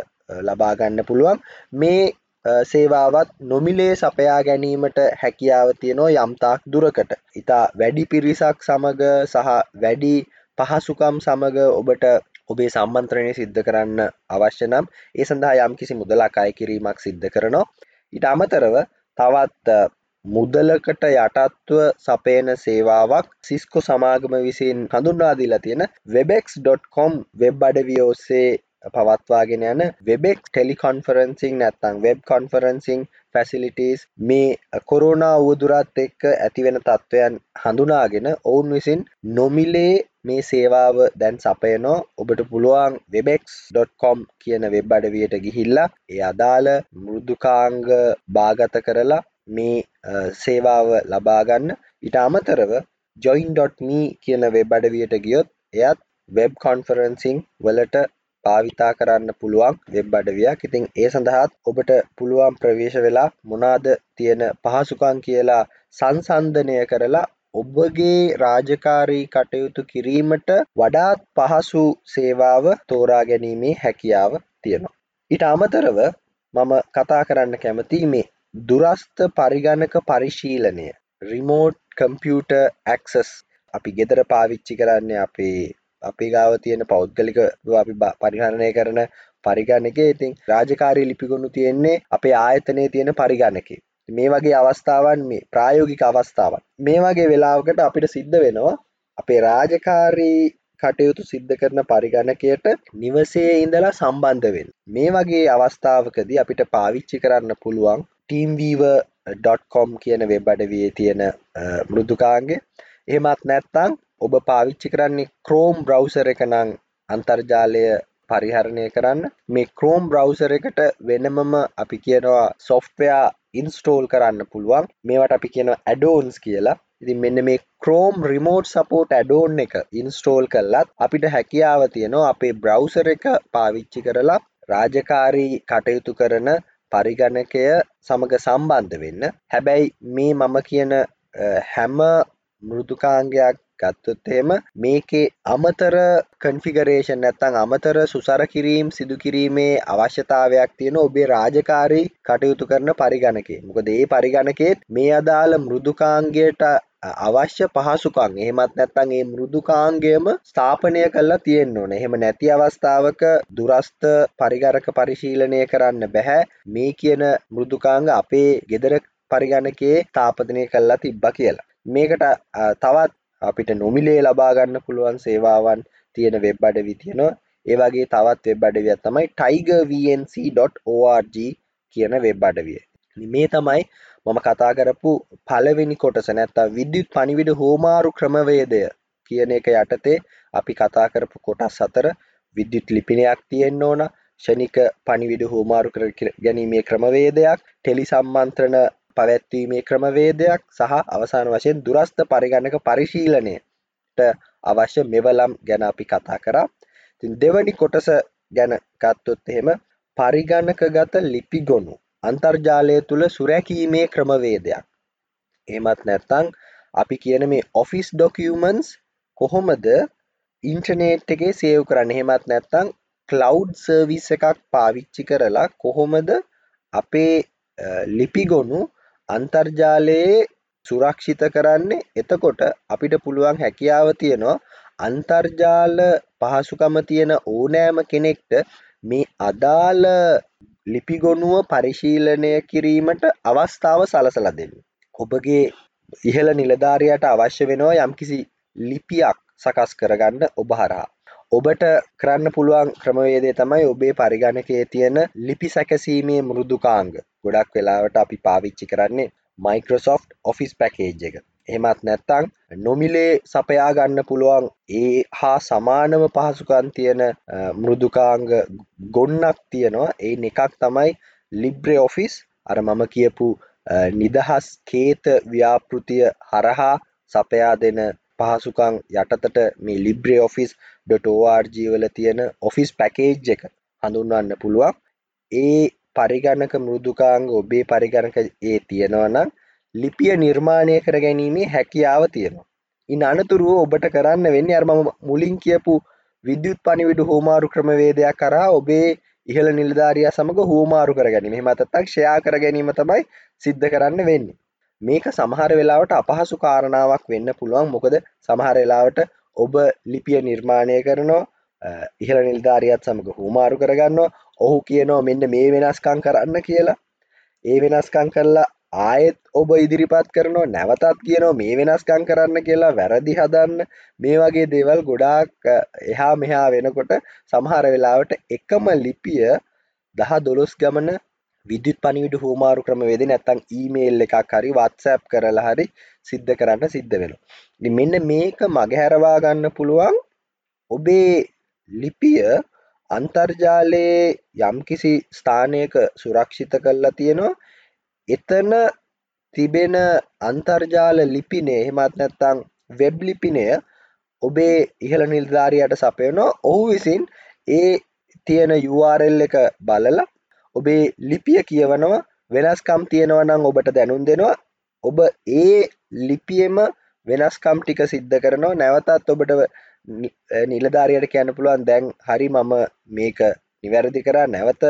ලබාගන්න පුළුවන්. මේ සේවාවත් නොමිලේ සපයා ගැනීමට හැකියාව තියෙනවා යම්තාක් දුරකට. ඉතා වැඩි පිරිසක් සමග සහ වැඩි පහසුකම් සමග ඔබට ඔබේ සම්මන්ත්‍රණය සිද්ධ කරන්න අවශ්‍ය නම් ඒ සඳහා යම් කිසි මුදලක් අය කිරීමක් සිද්ධ කරනවා. ඊට අමතරව තවත් මුදලකට යටත්ව සපයන සේවාවක් සිස්කෝ සමාගම විසින් හඳුන්වා දීලා තියෙන webex.com වෙබ් අඩවිය ඔස්සේ පවත්වාගෙන යන වෙබෙක් ටෙලිකොන්ෆරන්සිං නැත්තං වෙබ් කොන්ෆරන්සිං ෆැසිලිටස් මේ කොරෝනා වුවදුරත් එක්ක ඇතිවෙන තත්ත්වයන් හඳුනාගෙන ඔවුන් විසින් නොමිලේ මේ සේවාව දැන් සපයනෝ. ඔබට පුළුවන් වෙබෙක්.com කියන වෙබ් අඩවියට ගිහිල්ලා ඒ අදාළ මෘදුකාංග භාගත කරලා මේ සේවාව ලබාගන්න ඉට අමතරව join.me කියන වෙබ් අඩවියට ගියොත් එයත් වෙබ් කොන්ෆරන්සිං වලට භාවිතා කරන්න පුළුවන් වෙබ් අඩවියක් ඉතින් ඒ සඳහාත් ඔබට පුළුවන් ප්‍රවේශ වෙලා මොනාද තියෙන පහසුකන් කියලා සංසන්ධනය කරලා ඔබගේ රාජකාරී කටයුතු කිරීමට වඩාත් පහසු සේවාව තෝරා ගැනීමේ හැකියාව තියෙනවා. ඊට අමතරව මම කතා කරන්න කැමති මේ දුරස්ථ පරිගණක පරිශීලනය රිමෝට් කම්පියුට ඇක්සස් අපි ගෙදර පාවිච්චි කරන්නේ අපේ අපි ගාව තියෙන පෞද්ගලික අපි පරිහරණය කරන පරිගණකේ. ඉතින් රාජකාරී ලිපිගොුණු තියෙන්නේ අපේ ආයතනය තියෙන පරිගණකේ. මේ වගේ අවස්ථාවන් මේ ප්‍රායෝගික අවස්ථාවන්. මේ වගේ වෙලාවකට අපිට සිද්ධ වෙනවා අපේ රාජකාරී කටයුතු සිද්ධ කරන පරිගණකයට නිවසේ ඉඳලා සම්බන්ධ වෙන්න. මේ වගේ අවස්ථාවකදී අපිට පාවිච්චි කරන්න පුළුවන් ටීම්වීව.කොම් කියන වෙබ් අඩවියේ තියෙන මෘදුකාන්ගේ එහෙමත් නැත්තං ඔබ පාවිච්චි කරන්නේ ක්‍රෝම් බ්‍රවසර එක නං අන්තර්ජාලය පරිහරණය කරන්න. මේ ක්‍රෝම් බ්‍රවසර එකට වෙනමම අපි කියනවා සොෆ්ටයා ඉන්ස්ටෝල් කරන්න පුළුවන්. මේවට අපි කියන ඇඩෝන්ස් කියලා. ඉතින් මෙන්න මේ ක්‍රෝම් රිමෝට් සපෝට් ඇඩෝන් එක ඉන්ස්ටෝල් කරලත් අපිට හැකියාව තියෙනවා අපේ බ්‍රවසර එක පාවිච්චි කරලා රාජකාරී කටයුතු කරන පරිගණකය සමඟ සම්බන්ධ වෙන්න හැබැයි මේ මම කියන හැම මෘදුකාංගයක් ගත්තොත් එහෙම මේකේ අමතර කන්ෆිගරේෂන් නැත්තම් අමතර සුසර කිරීම් සිදු කිරීමේ අවශ්‍යතාවයක් තියෙන ඔබේ රාජකාරී කටයුතු කරන පරිගණකේ. මොකද ඒ පරිගණකේත් මේ අදාළ මෘදුකාංගයට අවශ්‍ය පහසුකම් එහෙමත් නැත්නම් ඒ මෘදුකාංගයම ස්ථාපනය කරලා තියෙන්න ඕනේ. එහෙම නැති අවස්ථාවක දුරස්ත පරිගණක පරිශීලනය කරන්න බෑ. මේ කියන මෘදුකාංග අපේ ගෙදර පරිගණකයේ ස්ථාපනය කරලා තිබ්බා කියලා. මේකට තවත් අපිට නොමිලේ ලබා ගන්න පුළුවන් සේවාවන් තියෙන වෙබ් අඩවි තියෙනවා. ඒ වගේ තවත් වෙබ් අඩවියක් තමයි tigervnc.org කියන වෙබ් අඩවිය. මේ තමයි මම කතා කරපු පළවෙනි කොටස නැත්තම් විද්‍යුත් පණිවිඩ හෝමාරු ක්‍රමවේදය කියන එක යටතේ අපි කතා කරපු කොටස් අතර විද්‍යුත් ලිපිනයක් තියෙන්න ඕන ෂණික පණිවිඩ හෝමාරු කර ගැනීමේ ක්‍රමවේදයක් ටෙලි සම්මන්ත්‍රණ පැවැත්වීමේ ක්‍රමවේදයක් සහ අවසාන වශයෙන් දුරස්ථ පරිගණක පරිශීලනයට අවශ්‍ය මෙවලම් ගැන අපි කතා කරා. ඉතින් දෙවැනි කොටස ගැන ගත්තොත් එහෙම පරිගණකගත ලිපිගොනු අන්තර්ජාලය තුළ සුරැකීමේ ක්‍රමවේදයක්. එහෙමත් නැත්නම් අපි කියන මේ ඔෆිස් ඩොකියුමන්ට්ස් කොහොමද ඉන්ටර්නෙට් එකේ සේව් කරන්නේ? එහෙමත් නැත්නම් ක්ලවුඩ් සර්විස් එකක් පාවිච්චි කරලා කොහොමද අපේ ලිපිගොනු අන්තර්ජාලයේ සුරක්ෂිත කරන්නේ එතකොට අපිට පුළුවන් හැකියාව තියෙනවා අන්තර්ජාල පහසුකම තියෙන ඕනෑම කෙනෙක්ට මේ අදාළ ලිපිගොනුව පරිශීලනය කිරීමට අවස්ථාව සලසලා දෙන්න. ඔබගේ ඉහළ නිලධාරයට අවශ්‍ය වෙනවා යම්කිසි ලිපියක් සකස් කරගන්න ඔබ හරහා. ඔබට කරන්න පුළුවන් ක්‍රමවේදය තමයි ඔබේ පරිගණකයේ තියෙන ලිපි සැකසීමේ මෘදුකාංග ගොඩක් වෙලාවට අපි පාවිච්චි කරන්නේ මයිකෝසොෆ්ට් ඔෆිස් පැකේජ් එක එහෙමත් නැත්තං නොමිලේ සපයා ගන්න පුළුවන් ඒ හා සමානම පහසුකන් තියෙන මෘදුකාංග ගොන්නක් තියෙනවා. ඒ එකක් තමයි ලිබ්‍රේ ඔෆිස්. අර මම කියපු නිදහස් කේත ව්‍යාපෘතිය හරහා සපයා දෙන පහසුකං යටතට මේ ලිබ්‍රේ ඔෆිස්.org වල තියෙන ඔෆිස් පැකේජ් එක හඳුන්වන්න පුළුවන්. ඒ පරිගණක මෘදුකාංග ඔබේ පරිගණක ඒ තියෙනවා නම් ලිපිය නිර්මාණය කර ගැනීමේ හැකියාව තියෙනවා. ඉන් අනතුරුව ඔබට කරන්න වෙන්නේ අර මම මුලින් කියපු විද්‍යුත් පණිවිඩු හෝමාරු ක්‍රමවේදයක් කරා ඔබේ ඉහළ නිලධාරියා සමග හෝමාරු කර ගැනීම. එහෙම නැත්නම් ෂෙයා කර ගැනීම තමයි සිද්ධ කරන්න වෙන්නේ. මේක සමහර වෙලාවට අපහසු කාරණාවක් වෙන්න පුළුවන් මොකද සමහර වෙලාවට ඔබ ලිපිය නිර්මාණය කරනවා ඉහළ නිල්ධාරියත් සමඟ හුමාරු කරගන්නවා ඔහු කියනවා මෙන්න මේ වෙනස්කං කරන්න කියලා ඒ වෙනස්කං කරලා ආයෙත් ඔබ ඉදිරිපත් කරනවා නැවතත් කියනවා මේ වෙනස්කං කරන්න කියලා වැරදි හදන්න. මේ වගේ දේවල් ගොඩාක් එහා මෙහා වෙනකොට සමහර වෙලාවට එකම ලිපිය දහ දොළොස් ගමන විද්‍යුත් පණිවිඩ හෝමාරු ක්‍රමවේද නැත්තං ඊමේල් එකක් හරි වත්සැප් කරලා හරි සිද්ධ කරන්න සිද්ධ වෙනවා. මෙන්න මේක මගහැරවා ගන්න පුළුවන් ඔබේ ලිපිය අන්තර්ජාලයේ යම්කිසි ස්ථානයක සුරක්ෂිත කරලා තියෙනවා. එතන තිබෙන අන්තර්ජාල ලිපිනේ එහෙමත් නැත්තං වෙබ් ලිපිනය ඔබේ ඉහළ නිල්ධාරයට සපයනවා ඔහු විසින් ඒ තියෙන URL එක බලලා ඔබේ ලිපිය කියවනවා වෙනස්කම් තියෙනවා නම් ඔබට දැනුම් දෙනවා. ඔබ ඒ ලිපියම වෙනස්කම් ටික සිද්ධ කරනවා. නැවතත් ඔබට නිලධාරයට කියන්න පුළුවන් දැන් හරි මම මේක නිවැරදි කරා. නැවත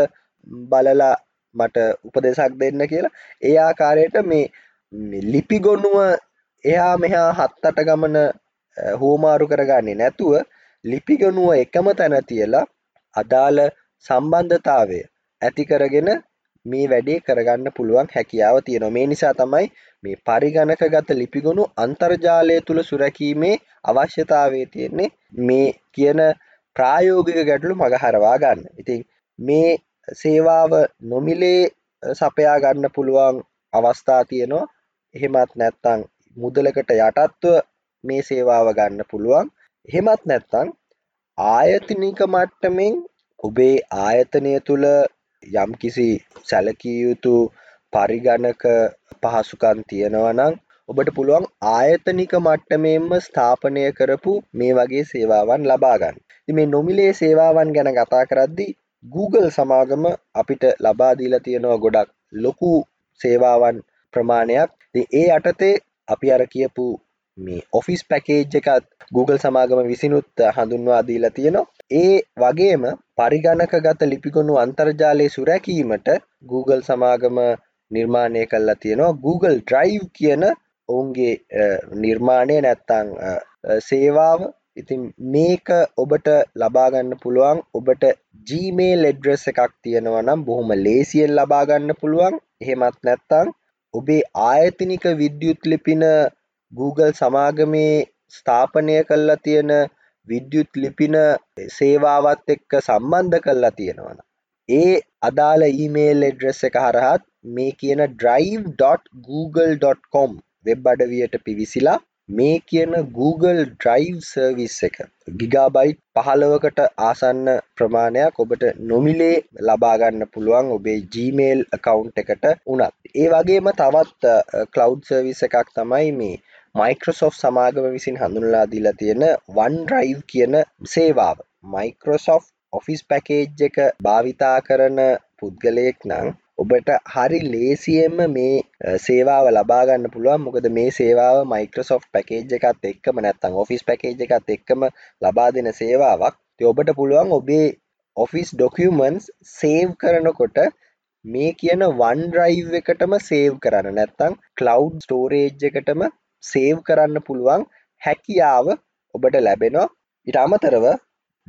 බලලා මට උපදෙසක් දෙන්න කියලා. ඒ ආකාරයට මේ ලිපි ගොන්නුව එයා මෙහා හත්තට ගමන හෝමාරු කරගන්නේ නැතුව ලිපිගොනුව එකම තැන තියලා අදාළ සම්බන්ධතාවය ඇති කරගෙන මේ වැඩේ කරගන්න පුළුවන් හැකියාව තියෙනවා. මේ නිසා තමයි මේ පරිගණකගත ලිපිගොනු අන්තර්ජාලය තුළ සුරැකීමේ අවශ්‍යතාවය තියෙන්නේ. මේ කියන ප්‍රායෝගික ගැටලු මගහරවා ගන්න. ඉතින් මේ සේවාව නොමිලේ සපයා ගන්න පුළුවන් අවස්ථා තියෙනවා එහෙමත් නැත්තං මුදලකට යටත්ව මේ සේවාව ගන්න පුළුවන් එහෙමත් නැත්තං ආයතනික මට්ටමින් ඔබේ ආයතනය තුළ යම්කිසි සැලකිය යුතු පරිගණක පහසුකම් තියෙනවා නම් ඔබට පුළුවන් ආයතනික මට්ටමේම ස්ථාපනය කරපු මේ වගේ සේවාවන් ලබා ගන්න. ඉතින් මේ නොමිලේ සේවාවන් ගැන කතා කරද්දී Google සමාගම අපිට ලබා දීලා තියෙනවා ගොඩක් ලොකු සේවාවන් ප්‍රමාණයක්. ඉතින් ඒ යටතේ අපි අර කියපු මේ ඔෆිස් පැකේජ් එකත් Google සමාගම විසිනුත් හඳුන්වා දීලා තියෙනවා. ඒ වගේම පරිගණකගත ලිපිගොනු අන්තර්ජාලය සුරැකීමට Google සමාගම නිර්මාණය කල්ලා තියෙනවා Google Drive කියන ඔවුන්ගේ නිර්මාණය නැත්තං සේවාව ඉතින් මේක ඔබට ලබාගන්න පුළුවන්. ඔබට Gmail එඩ්‍රෙස් එකක් තියෙනවා නම් බොහොම ලේසියෙන් ලබාගන්න පුළුවන්. එහෙමත් නැත්තං ඔබේ ආයතනික විද්‍යුත් ලිපින Google සමාගමේ ස්ථාපනය කල්ලා තියෙන විද්‍යුත් ලිපින සේවාවත් එක්ක සම්බන්ධ කල්ලා තියෙනවන ඒ අදාළ ඊමේල් එඩ්‍රෙස් එක හරහත් මේ කියන drive.google.com වෙබ් අඩවියට පිවිසිලා මේ කියන Google Drive සර්විස් එක ගිගාබයිට් පහළවකට ආසන්න ප්‍රමාණයක් ඔබට නොමිලේ ලබාගන්න පුළුවන් ඔබේ Gmail account එකට උනත්. ඒ වගේම තවත් කලව් සර්විස් එකක් තමයි මේ Microsoft සමාගම විසින් හඳුනලා දීලා තියෙන OneDrive කියන සේවාව. Microsoft Office පැකේජ් එක භාවිතා කරන පුද්ගලයෙක් නම් ඔබට හරි ලේසියෙන්ම මේ සේවාව ලබාගන්න පුළුවන්. මොකද මේ සේවාව මයිකෝසොෆ්ට් පැකේජ් එකත් එක්කම නැත්තම් ඔෆිස් පැකේජ් එකත් එක්කම ලබා දෙන සේවාවක්. ඉතින් ඔබට පුළුවන් ඔබේ ඔෆිස් ඩොකියුමන්ට්ස් සේව් කරනකොට මේ කියන OneDrive එකටම සේව් කරන්න. නැත්තම් cloud storage එකටම සේව් කරන්න පුළුවන් හැකියාව ඔබට ලැබෙනවා. ඊට අමතරව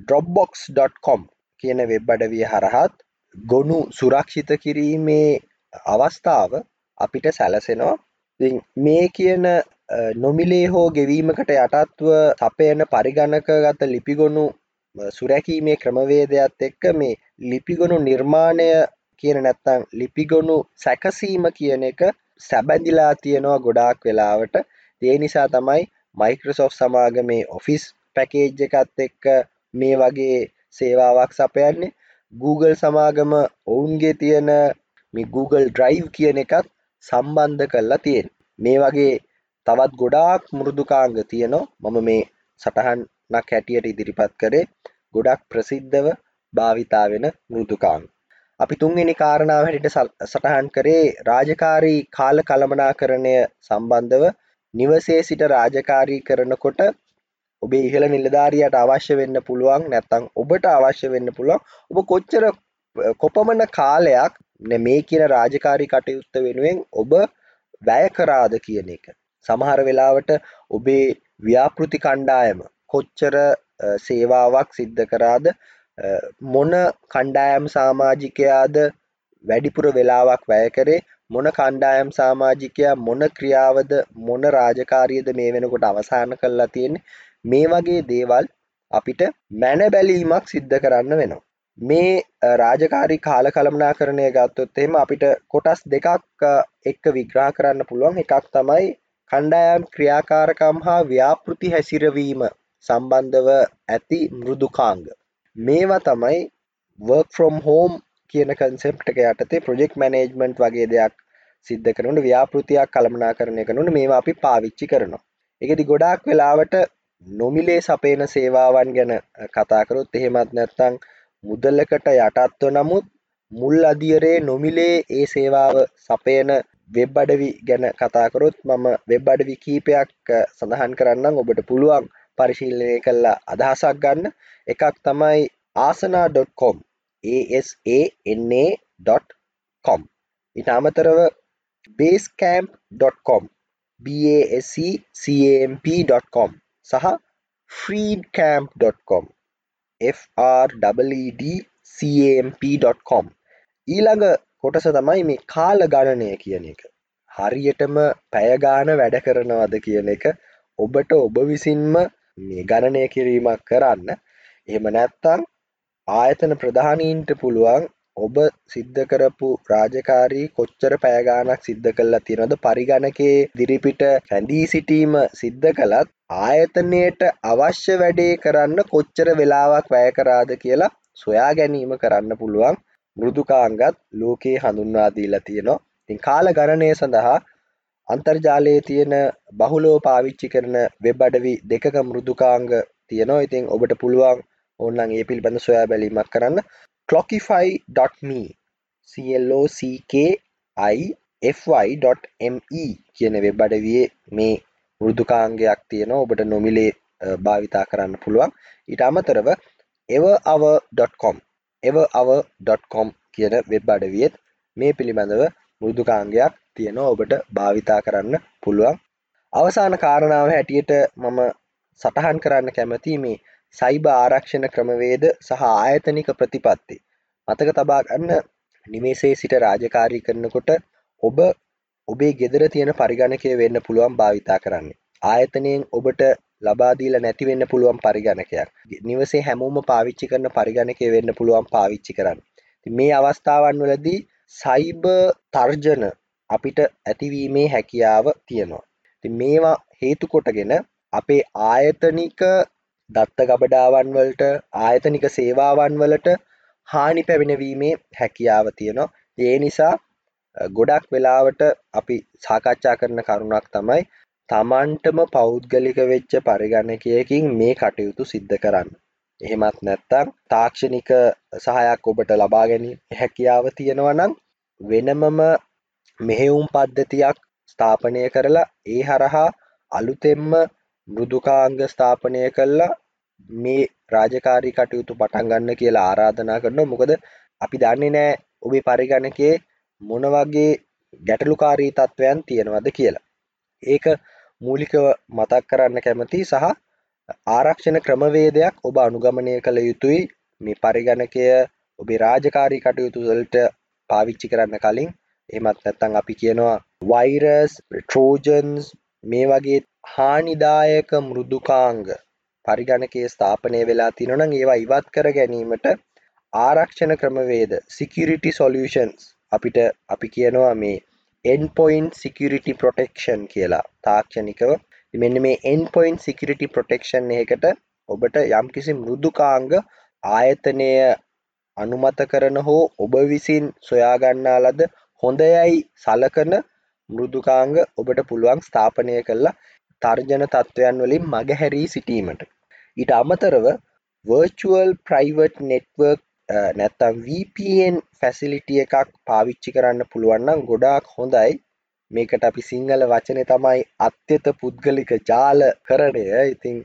dropbox.com කියන වෙබ් අඩවිය හරහත් ගොනු සුරක්ෂිත කිරීමේ අවස්ථාව අපිට සැලසෙනවා. මේ කියන නොමිලේ හෝ ගෙවීමකට යටත්ව සපයන පරිගණක ගත ලිපිගොනු සුරැකීමේ ක්‍රමවේදයක් එක්ක මේ ලිපිගොනු නිර්මාණය කියන නැත්තං ලිපිගොනු සැකසීම කියන එක සැබැඳිලා තියෙනවා ගොඩාක් වෙලාවට. ඒ නිසා තමයි මයික්‍රසෝෆ් සමාගමේ ඔෆිස් පැකේජ් එකත් එක්ක මේ වගේ සේවාවක් සපයන්නේ. Google සමාගම ඔවුන්ගේ තියෙන මේ Google Drive කියන එකත් සම්බන්ධ කරලා තියෙන. මේ වගේ තවත් ගොඩාක් මුරුදුකාංග තියනවා. මම මේ සටහන්නක් හැටියට ඉදිරිපත් කරේ. ගොඩක් ප්‍රසිද්ධව භාවිතා වෙන මෘදුකාංග අපි තුන්වෙනි කාරණාව හැටියට සටහන් කරේ රාජකාරී කාල කළමනාකරණය සම්බන්ධව. නිවසේ සිට රාජකාරී කරනකොට ඔබේ ඉහළ නිලධාරියට අවශ්‍ය වෙන්න පුළුවන් නැත්තං ඔබට අවශ්‍ය වෙන්න පුළුවන් ඔබ කොච්චර කොපමණ කාලයක් මේ කියන රාජකාරී කටයුත්ත වෙනුවෙන් ඔබ වැය කරාද කියන එක. සමහර වෙලාවට ඔබේ ව්‍යාපෘති කණ්ඩායම කොච්චර සේවාවක් සිද්ධ කරාද මොන කණ්ඩායම් සාමාජිකයාද වැඩිපුර වෙලාවක් වැය කරේ මොන කණ්ඩායම් සාමාජිකයා මොන ක්‍රියාවද මොන රාජකාරියද මේ වෙනකොට අවසාන කරලා තියෙන්නේ මේ වගේ දේවල් අපිට මැන බැලීමක් සිද්ධ කරන්න වෙනවා. මේ රාජකාරි කාල කළමනාකරණය ගත්තොත් එහෙම අපිට කොටස් දෙකක් එක්ක විග්‍රහ කරන්න පුළුවන් එකක් තමයි කණ්ඩායම් ක්‍රියාකාරකම් හා ව්‍යාපෘති හැසිරවීම සම්බන්ධව ඇති මෘදුකාංග. මේවා තමයි work from home කියන කන්සෙප්ට් එක යටතේ ප්‍රොජෙක්ට් මැනේජ්මන්ට් වගේ දෙයක් සිද්ධ කරනකොට ව්‍යාපෘතියක් කළමනාකරණය කරනකොට මේවා අපි පාවිච්චි කරනවා. ඒකෙදි ගොඩාක් වෙලාවට නොමිලේ සපේන සේවාවන් ගැන කතාකරොත් එහෙමත් නැත්තං මුදල්ලකට යටත්ව නමුත් මුල් අදියරේ නොමිලේ ඒ සේවාව සපයන වෙබ් අඩවි ගැන කතාකරොත් මම වෙබ් අඩවි කීපයක් සඳහන් කරන්නම්. ඔබට පුළුවන් පරිශීලනය කල්ලා අදහසක් ගන්න. එකක් තමයි ආසනා.com ASANA.com ඉට අමතරව basecamp.com BASECAMP.com සහ freedcamp.com frwedcamp.com ඊළඟ කොටස තමයි මේ කාල ගණනය කියන එක. හරියටම පැයගාන වැඩ කරනවද කියන එක ඔබට ඔබ විසින්ම මේ ගණනය කිරීමක් කරන්න. එහෙම නැත්තං ආයතන ප්‍රධානීන්ට පුළුවන් ඔබ සිද්ධ කරපු රාජකාරී කොච්චර පෑගානක් සිද්ධ කල්ලා තියෙනද පරිගණකේ දිරිපිට රැඳී සිටීම සිද්ධ කළත් ආයතනයට අවශ්‍ය වැඩේ කරන්න කොච්චර වෙලාවක් වැය කරාද කියලා සොයා ගැනීම කරන්න පුළුවන් මෘදුකාංගත් ලෝකයේ හඳුන්වා දීලා තියෙනවා. ඉතින් කාල ගණනය සඳහා අන්තර්ජාලයේ තියෙන බහුලව පාවිච්චි කරන වෙබ් අඩවි දෙකක මෘදුකාංග තියෙනවා. ඉතින් ඔබට පුළුවන් ඕනනම් ඒ පිළිබඳ සොයා බැලීමක් කරන්න. clockify.me clockify.me කියන වෙබ් අඩවියේ මේ මෘදුකාංගයක් තියෙනවා. ඔබට නොමිලේ භාවිතා කරන්න පුළුවන්. ඊට අමතරව ever.com ever.com කියන වෙබ් අඩවියෙත් මේ පිළිබඳව මෘදුකාංගයක් තියෙනවා ඔබට භාවිතා කරන්න පුළුවන් අවසාන කාරණාව හැටියට මම සටහන් කරන්න කැමති මේ සයිබ ආරක්ෂණ ක්‍රමවේද සහ ආයතනික ප්‍රතිපත්ති මතක තබා ගන්න. නිමේසේ සිට රාජකාරී කරනකොට ඔබ ඔබේ ගෙදර තියෙන පරිගණකය වෙන්න පුළුවන් භාවිතා කරන්නේ. ආයතනයෙන් ඔබට ලබාදීලා නැතිවෙන්න පුළුවන් පරිගණකයක්. නිවසේ හැමෝම පාවිච්චි කරන පරිගණකය වෙන්න පුළුවන් පාවිච්චි කරන්න. මේ අවස්ථාවන් වලදී සයිබ තර්ජන අපිට ඇතිවීමේ හැකියාව තියෙනවා. ති මේවා හේතු කොටගෙන අපේ ආයතනික දත්ත ගබඩාවන් වලට ආයතනික සේවාවන් වලට හානි පැමිණවීමේ හැකියාව තියෙනවා. ඒ නිසා ගොඩක් වෙලාවට අපි සාකච්ඡා කරන කරුණක් තමයි තමන්ටම පෞද්ගලික වෙච්ච පරිගණකයකින් මේ කටයුතු සිද්ධ කරන්න. එහෙමත් නැත්තම් තාක්ෂණික සහයක් ඔබට ලබා ගැනීම හැකියාව තියෙනවා නම් වෙනමම මෙහෙයුම් පද්ධතියක් ස්ථාපනය කරලා ඒ හරහා අලුතෙන්ම මෘදුකාංග ස්ථාපනය කල්ලා මේ රාජකාරී කටයුතු පටන් ගන්න කියලා ආරාධනා කරනවා. මොකද අපි දන්නේ නෑ ඔබේ පරිගණකේ මොන වගේ ගැටලුකාරී තත්ත්වයන් තියෙනවද කියලා. ඒක මූලිකව මතක් කරන්න කැමති සහ ආරක්ෂණ ක්‍රමවේදයක් ඔබ අනුගමනය කළ යුතුයි. මේ පරිගණකය ඔබේ රාජකාරී කටයුතු වලට පාවිච්චි කරන්න කලින්. එහෙමත් නැත්නම් අපි කියනවා වෛරස් ට්‍රෝජන්ස් මේ වගේ හානිදායක මෘදුකාංග පරිගණකයේ ස්ථාපනය වෙලා තියෙනවා නම් ඒවා ඉවත් කර ගැනීමට ආරක්ෂණ ක්‍රමවේද security solutions අපිට අපි කියනවා මේ endpoint security protection කියලා. තාක්ෂණිකව මෙන්න මේ endpoint security protection එකකට ඔබට යම්කිසි මෘදුකාංග ආයතනය අනුමත කරන හෝ ඔබ විසින් සොයාගන්නා ලද හොඳයයි සලකන මෘදුකාංග ඔබට පුළුවන් ස්ථාපනය කරලා තර්ජන තත්ත්වයන් වලින් මගහැරී සිටීමට. ඊට අමතරව virtual private network නැත්තම් VPN ෆැසිලිටිය එකක් පාවිච්චි කරන්න පුළුවන්නම් ගොඩාක් හොඳයි. මේකට අපි සිංහල වචනය තමයි අත්‍යත පුද්ගලික ජාල කරණය. ඉතිං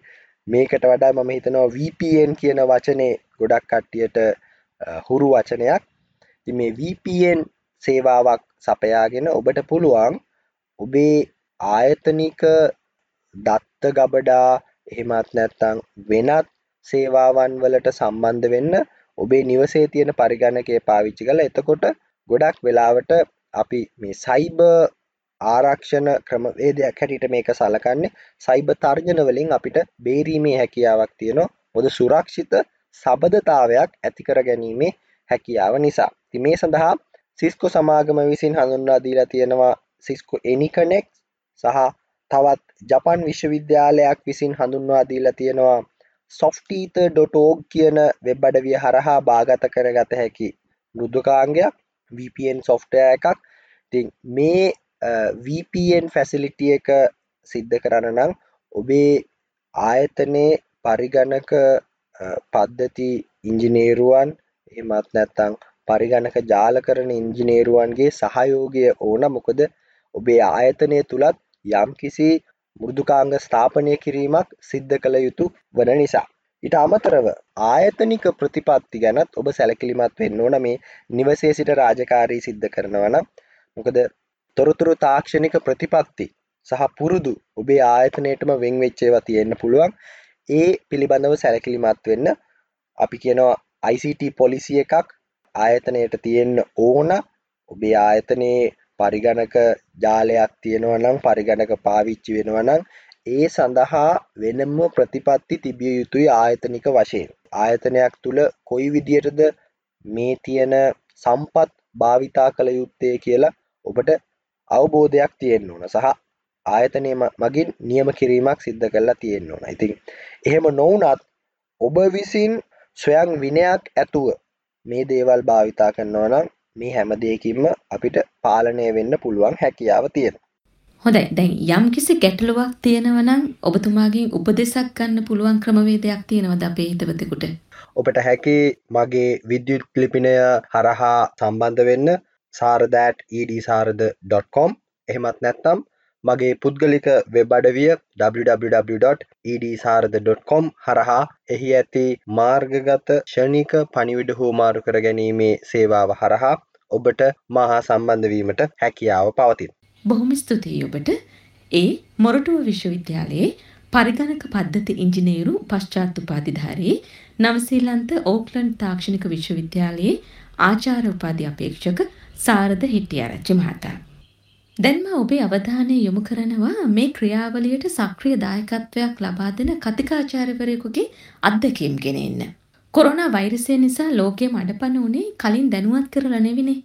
මේකට වඩා මම හිතනවා VPN කියන වචනේ ගොඩක් කට්ටියට හුරු වචනයක්. ති මේ VPN සේවාවක් සපයාගෙන ඔබට පුළුවන් ඔබේ ආයතනික දත්ත ගබඩා එහෙමත් නැත්තං වෙනත් සේවාවන් වලට සම්බන්ධ වෙන්න ඔබේ නිවසේ තියෙන පරිගණකය පාවිච්චි කළ එතකොට ගොඩක් වෙලාවට අපි මේ සයිබ ආරක්ෂණ ක්‍රමවේදයක් හැටියට මේක සලකන්නේ සයිබ තර්ජන වලින් අපිට බේරීමේ හැකියාවක් තියෙනවා. මොද සුරක්ෂිත සබඳතාවයක් ඇතිකර ගැනීමේ හැකියාව නිසා. ති මේ සඳහා සිස්කෝ සමාගම විසින් හඳුන්වා දීලා තියෙනවා සිස්කෝ එනිකනෙක් සහ තවත් ජපන් විශ්වවිද්‍යාලයක් විසින් හඳුන්වා දීලා තියෙනවා. softether.org කියන වෙබ් අඩවිය හරහා බාගත කරගත හැකි මෘදුකාංගයක් VPN software එකක්. ඉතින් මේ VPN ෆැසිලිටිය එක සිද්ධ කරන්න නම් ඔබේ ආයතනයේ පරිගණක පද්ධති ඉංජිනේරුවන් එමත් නැත්තං පරිගණක ජාල කරන ඉංජිනේරුවන්ගේ සහයෝගය ඕන මොකද? ඔබේ ආයතනය තුළත් යම් කිසි මෘදුකාංග ස්ථාපනය කිරීමක් සිද්ධ කළ යුතු වන නිසා. ඉට අමතරව ආයතනික ප්‍රතිපත්ති ගැනත් ඔබ සැලකිලිමත් වෙන්න ඕන. මේ නිවසේ සිට රාජකාරී සිද්ධ කරනවන මොකද තොරතුරු තාක්ෂණික ප්‍රතිපත්ති සහ පුරුදු ඔබේ ආයතනයටම වෙන් වෙච්චේවා තියෙන්න්න පුළුවන්. ඒ පිළිබඳව සැලකිලිමත් වෙන්න අපි කියනවා ICT පොලිසි එකක් ආයතනයට තියෙන්න ඕන. ඔබේ ආයතනයේ පරිගණක ජාලයක් තියෙනවා නම් පරිගණක පාවිච්චි වෙනවා නම් ඒ සඳහා වෙනම ප්‍රතිපත්ති තිබිය යුතුයි ආයතනික වශයෙන්. ආයතනයක් තුළ කොයි විදියටද මේ තියෙන සම්පත් භාවිතා කළ යුත්තේ කියලා ඔබට අවබෝධයක් තියෙන්න ඕන. සහ ආයතනය මගින් නියම කිරීමක් සිද්ධ කරලා තියෙන්න ඕන. ඉතින් එහෙම නොවනත් ඔබ විසින් ස්වයං විනයක් ඇතුව මේ දේවල් භාවිතා කරනවා නම් මේ හැම දෙයකින්ම අපිට පාලනය වෙන්න පුළුවන් හැකියාව තියෙනවා. හොඳයි දැන් යම් කිසි ගැටලුවක් තියෙනවා නම් ඔබතුමාගෙන් උපදෙසක් ගන්න පුළුවන් ක්‍රමවේදයක් තියෙනවද අපේ හිතවතෙකුට? ඔබට හැකි මගේ විද්‍යුත් ලිපිනය හරහා සම්බන්ධ වෙන්න සාරදෑට්.ed.sarada.com එහෙමත් නැත්නම් මගේ පුද්ගලික වෙබ් අඩවිය www.edsarada.com හරහා එහි ඇති මාර්ගගත ෂණික පණිවිඩ හෝමාරු කර ගැනීමේ සේවාව හරහා ඔබට මහා සම්බන්ධවීමට හැකියාව පවතින්. බොහොම ස්තුතියි ඔබට ඒ මොරටුව විශ්වවිද්‍යාලයේ පරිගණක පද්ධති ඉංජිනේරු පශ්චාත් උපාධිධාරී නවසීලන්ත ඕක්ලන්ඩ් තාක්ෂණික විශ්වවිද්‍යාලයේ ආචාර්ය උපාධි අපේක්ෂක සාරද හිටියාරච්චි මහතා. දැන්ම ඔබේ අවධානය යොමු කරනවා මේ ක්‍රියාවලියට සක්‍රිය දායකත්වයක් ලබා දෙන කතිකාචාර්යවරයෙකුගේ අත්දැකීම් ගෙන එන්න. කොරෝනා වෛරසය නිසා ලෝකයේ මඩපණ උනේ කලින් දැනුවත් කරලා නෙවිනේ.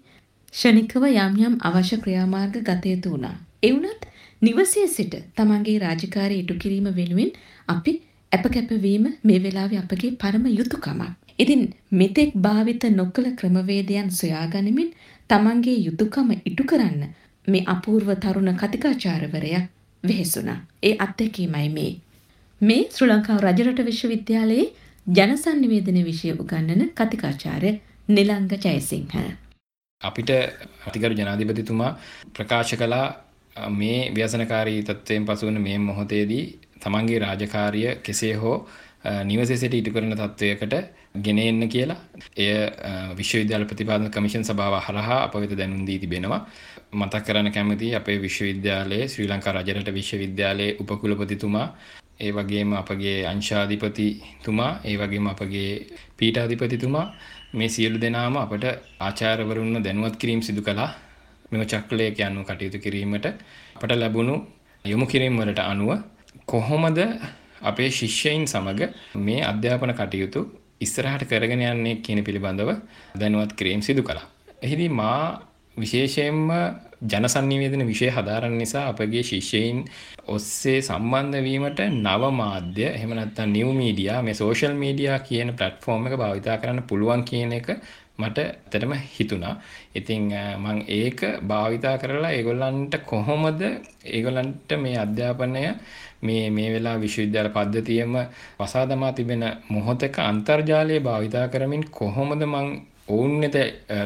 ෂණිකව යම් යම් අවශ්‍ය ක්‍රියාමාර්ග ගත යුතු වුණා. ඒ වුණත් නිවසේ සිට තමන්ගේ රාජකාරී ඉටු කිරීම වෙනුවෙන් අපි අප කැපවීම මේ වෙලාවේ අපගේ පරම යුතුයකමක්. ඉතින් මෙතෙක් භාවිත නොකළ ක්‍රමවේදයන් සොයාගනිමින් තමන්ගේ යුතුයකම ඉටු කරන්න මේ අපූර්ව තරුණ කතිකාචාර්යවරයා වෙහෙසුණා. ඒ අත්දැකීමයි මේ. මේ ශ්‍රී ලංකාව රජරට විශ්වවිද්‍යාලයේ ජනසන්නිවේදන විෂය උගන්වන කතිකාචාර්ය නිලංග ජයසිංහ. අපිට අතිගරු ජනාධිපතිතුමා ප්‍රකාශ කළා මේ ව්‍යසනකාරී තත්ත්වයෙන් පසුවන මේ මොහොතේදී තමන්ගේ රාජකාරිය කෙසේ හෝ නිවසේ සිට ඉටු කරන තත්ත්වයකට ගෙන එන්න කියලා එය විශ්වවිද්‍යාල ප්‍රතිපාදන කමිෂන් සභාව හරහා අප වෙත දැනුම් දී තිබෙනවා මතක් කරන්න කැමති අපේ විශ්වවිද්‍යාලයේ ශ්‍රී ලංකා රජරට විශ්වවිද්‍යාලයේ උපකුලපතිතුමා ඒ වගේම අපගේ අංශාධිපතිතුමා ඒ වගේම අපගේ පීඨාධිපතිතුමා මේ සියලු දෙනාම අපට ආචාර්යවරුන්ව දැනුවත් කිරීම සිදු කළා මෙම චක්‍රලයක යනු කටයුතු කිරීමට අපට ලැබුණු යොමු කිරීම වලට අනුව කොහොමද අපේ ශිෂ්‍යයින් සමග මේ අධ්‍යාපන කටයුතු ඉස්සරහට කරගෙන යන්නේ කියන පිළිබඳව දැනුවත් කිරීම සිදු කළා. එහිදී මා විශේෂයෙන්ම ජනසන්නිවේදන විෂය හදාරන්න නිසා අපගේ ශිෂ්‍යයින් ඔස්සේ සම්බන්ධ වීමට නව මාධ්‍ය එහෙම නැත්නම් නිව් මීඩියා මේ සෝෂල් මීඩියා කියන ප්ලැට්ෆෝම් එක භාවිතා කරන්න පුළුවන් කියන එක මට ඇත්තටම හිතුණා. ඉතින් මම ඒක භාවිතා කරලා ඒගොල්ලන්ට කොහොමද ඒගොල්ලන්ට මේ අධ්‍යාපනය මේ මේ වෙලා විශ්වවිද්‍යාල පද්ධතියම වසා දමා තිබෙන මොහොතක අන්තර්ජාලය භාවිතා කරමින් කොහොමද මං ඔවුන් වෙත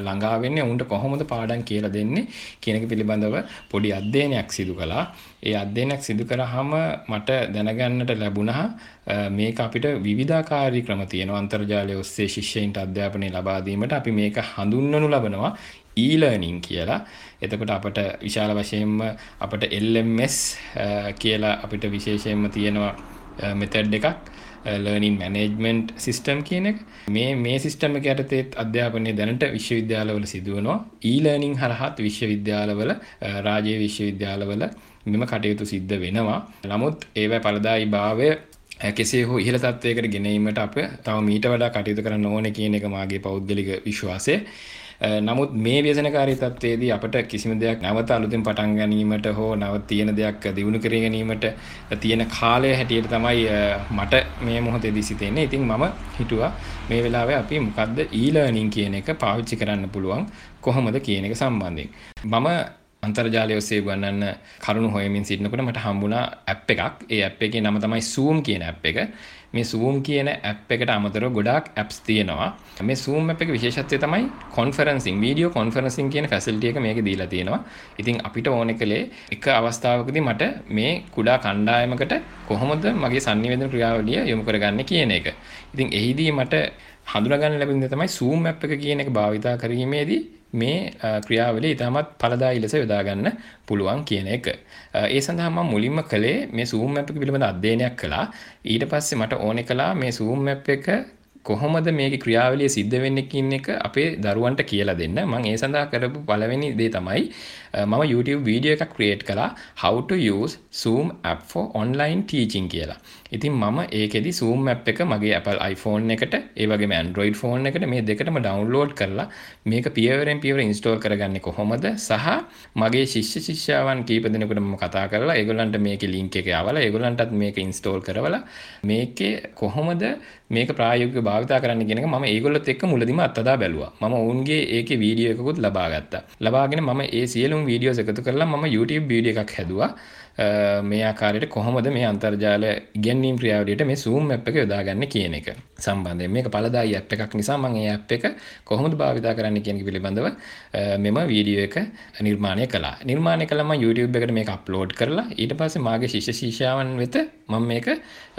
ළඟා වෙන්නේ ඔවුන්ට කොහොමද පාඩම් කියලා දෙන්නේ කියන එක පිළිබඳව පොඩි අධ්‍යයනයක් සිදු කළා. ඒ අධ්‍යයනයක් සිදු කරාම මට දැනගන්නට ලැබුණා මේක අපිට විවිධාකාරී ක්‍රම තියෙනවා අන්තර්ජාලය ඔස්සේ ශිෂ්‍යයින්ට අධ්‍යාපනය ලබා දීමට අපි මේක හඳුන්වනු ලබනවා e-learning කියලා. එතකොට අපට විශාල වශයෙන්ම අපට LMS කියලා අපිට විශේෂයෙන්ම තියෙනවා මෙතඩ් එකක්. ලර්නින් මැනේජ්මන්ට් සිස්ටම් කියන එක. මේ මේ සිස්ටම එක යටතේත් අධ්‍යාපනය දැනට විශ්වවිද්‍යාලවල සිදුවනවා. ඊලර්නිං හරහත් විශ්වවිද්‍යාලවල uh, රාජ්‍ය විශ්වවිද්‍යාලවල මෙම කටයුතු සිද්ධ වෙනවා. නමුත් ඒවැ පලදායි භාවය uh, කෙසේ හෝ ඉහළ තත්වයකට ගෙනීමට අප තව මීට වඩා කටයුතු කරන්න ඕන කියන එක මාගේ පෞද්ගලික විශ්වාසය. නමුත් මේ ව්‍යසනකාරී තත්ත්වයේදී අපට කිසිම දෙයක් නැවත අලුතෙන් පටන් ගැනීමට හෝ නව තියෙන දෙයක් දියුණු කර ගැනීමට තියෙන කාලය හැටියට තමයි මට මේ මොහොතේදී සිතෙන්නේ. ඉතින් මම හිතුවා මේ වෙලාවේ අපි මොකද්ද e-learning කියන එක පාවිච්චි කරන්න පුළුවන් කොහොමද කියන එක සම්බන්ධයෙන්. මම අන්තර්ජාලය ඔස්සේ ගන්නන්න කරුණු හොයමින් සිටිනකොට මට හම්බුණා ඇප් එකක්. ඒ ඇප් එකේ නම තමයි Zoom කියන ඇප් එක. මේ Zoom කියන ඇප් එකට අමතරව ගොඩාක් ඇප්ස් තියෙනවා. මේ Zoom ඇප් එකේ විශේෂත්වය තමයි කොන්ෆරන්සින්, වීඩියෝ කොන්ෆරන්සින් කියන ෆැසිලිටි එක මේකේ දීලා තියෙනවා. ඉතින් අපිට ඕනේ කලේ එක අවස්ථාවකදී මට මේ කුඩා කණ්ඩායමකට කොහොමද මගේ sannivedana ක්‍රියාවලිය යොමු කරගන්නේ කියන එක. ඉතින් එහිදී මට හඳුනාගන්න ලැබෙන දේ තමයි Zoom ඇප් එක කියන එක භාවිතා කිරීමේදී මේ ක්‍රියාවලිය ඉතාමත් ඵලදායී ලෙස යොදා ගන්න පුළුවන් කියන එක. ඒ සඳහා මම මුලින්ම කළේ මේ Zoom app එක පිළිබඳ අධ්‍යයනයක් කළා. ඊට පස්සේ මට ඕනේ කළා මේ Zoom app එක කොහොමද මේකේ ක්‍රියාවලිය සිද්ධ වෙන්නේ කියන එක අපේ දරුවන්ට කියලා දෙන්න. මම ඒ සඳහා කරපු පළවෙනි දේ තමයි මම YouTube වීඩියෝ එකක් ක්‍රියේට් කළා how to use Zoom app for online teaching කියලා. ඉතින් මම ඒකෙදි සූම් මැප් එක මගේ Apple iPhone එකට ඒ වගේම Android ෆෝන් එකට මේ දෙකටම ඩවුන්ලෝඩ් කරලා මේක පියවරෙන් පියවර ඉන්ස්ටෝල් කරගන්නේ කොහොමද සහ මගේ ශිෂ්‍ය ශිෂ්‍යාවන් කීප දෙනෙකුට මම කතා කරලා ඒගොල්ලන්ට මේකේ ලින්ක් එක යවලා ඒගොල්ලන්ටත් මේක ඉන්ස්ටෝල් කරවලා මේකේ කොහොමද මේක ප්‍රායෝගිකව භාවිතා කරන්න කියන එක මම ඒගොල්ලොත් එක්ක මුලදිම අත්දැක බැලුවා. මම ඔවුන්ගේ ඒකේ වීඩියෝ එකකුත් ලබා ගත්තා. ලබාගෙන මම ඒ සියලුම වීඩියෝස් එකතු කරලා මම YouTube වීඩියෝ එකක් හැදුවා. මේ ආකාරයට කොහොමද මේ අන්තර්ජාල ඉගැන්වීම් ක්‍රියාවලියට මේ Zoom app එක යොදාගන්නේ කියන එක. සම්බන්ධයෙන් මේක පළදායි app එකක් නිසා මම මේ app එක කොහොමද භාවිතා කරන්න කියන එක පිළිබඳව මෙම වීඩියෝ එක නිර්මාණය කළා. නිර්මාණය කළා මම YouTube එකට මේක අප්ලෝඩ් කරලා ඊට පස්සේ මාගේ ශිෂ්‍ය ශිෂ්‍යාවන් වෙත මම මේක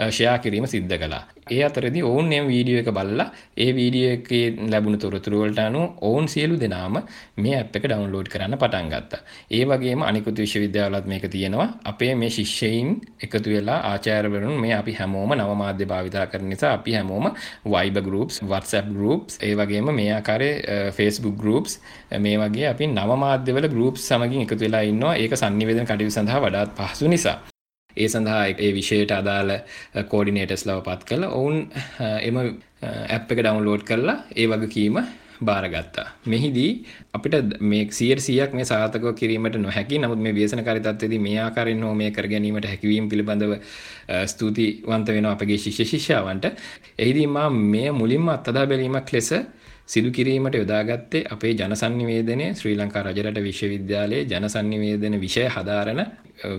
ෂෙයා කිරීම සිද්ධ කළා. ඒ අතරදී ඔවුන් එම් වීඩියෝ එක බලලා ඒ වීඩියෝ එකේ ලැබුණු තොරතුරු වලට අනුව ඔවුන් සියලු දෙනාම මේ app එක download කරන්න පටන් ගත්තා. ඒ වගේම අනිකුත් විශ්වවිද්‍යාවලත් මේක තියෙනවා. අපේ මේ ශිෂ්‍යයින් එකතු වෙලා ආචාර්යවරුන් මේ අපි හැමෝම නව මාධ්‍ය භාවිතා කරන නිසා අපි හැමෝම Viber groups, WhatsApp groups, ඒ වගේම මේ ආකාරයේ Facebook groups මේ වගේ අපි නව මාධ්‍යවල groups සමගින් එකතු වෙලා ඉන්නවා. ඒක sannivedana කටයුතු සඳහා වඩාත් පහසු නිසා. ඒ සඳහා ඒ විෂයට අදාළ කෝඩිනේටර්ස් ලව පත් කළ ඔවුන් එම ඇප් එක ඩවන්ලෝඩ් කරලා ඒ වගකීම බාරගත්තා. මෙහිදී අපිට මේ සියයට සියක් මේ සාර්ථකව කිරීමට නොහැකි නමුත් මේ ව්‍යසනකාරී තත්ත්වයේදී මේ ආකාරයෙන් හෝ මේ කර ගැනීමට හැකියවීම පිළිබඳව ස්තුතිවන්ත වෙනවා අපගේ ශිෂ්‍ය ශිෂ්‍යාවන්ට. එහිදී මා මේ මුලින්ම අත්දැක බැලීමක් ලෙස සිදු කිරීමට යොදාගත්තේ අපේ ජනසන්නිවේදනය ශ්‍රී ලංකා රජරට විශ්වවිද්‍යාලයේ ජනසන්නිවේදන විෂය හදාරන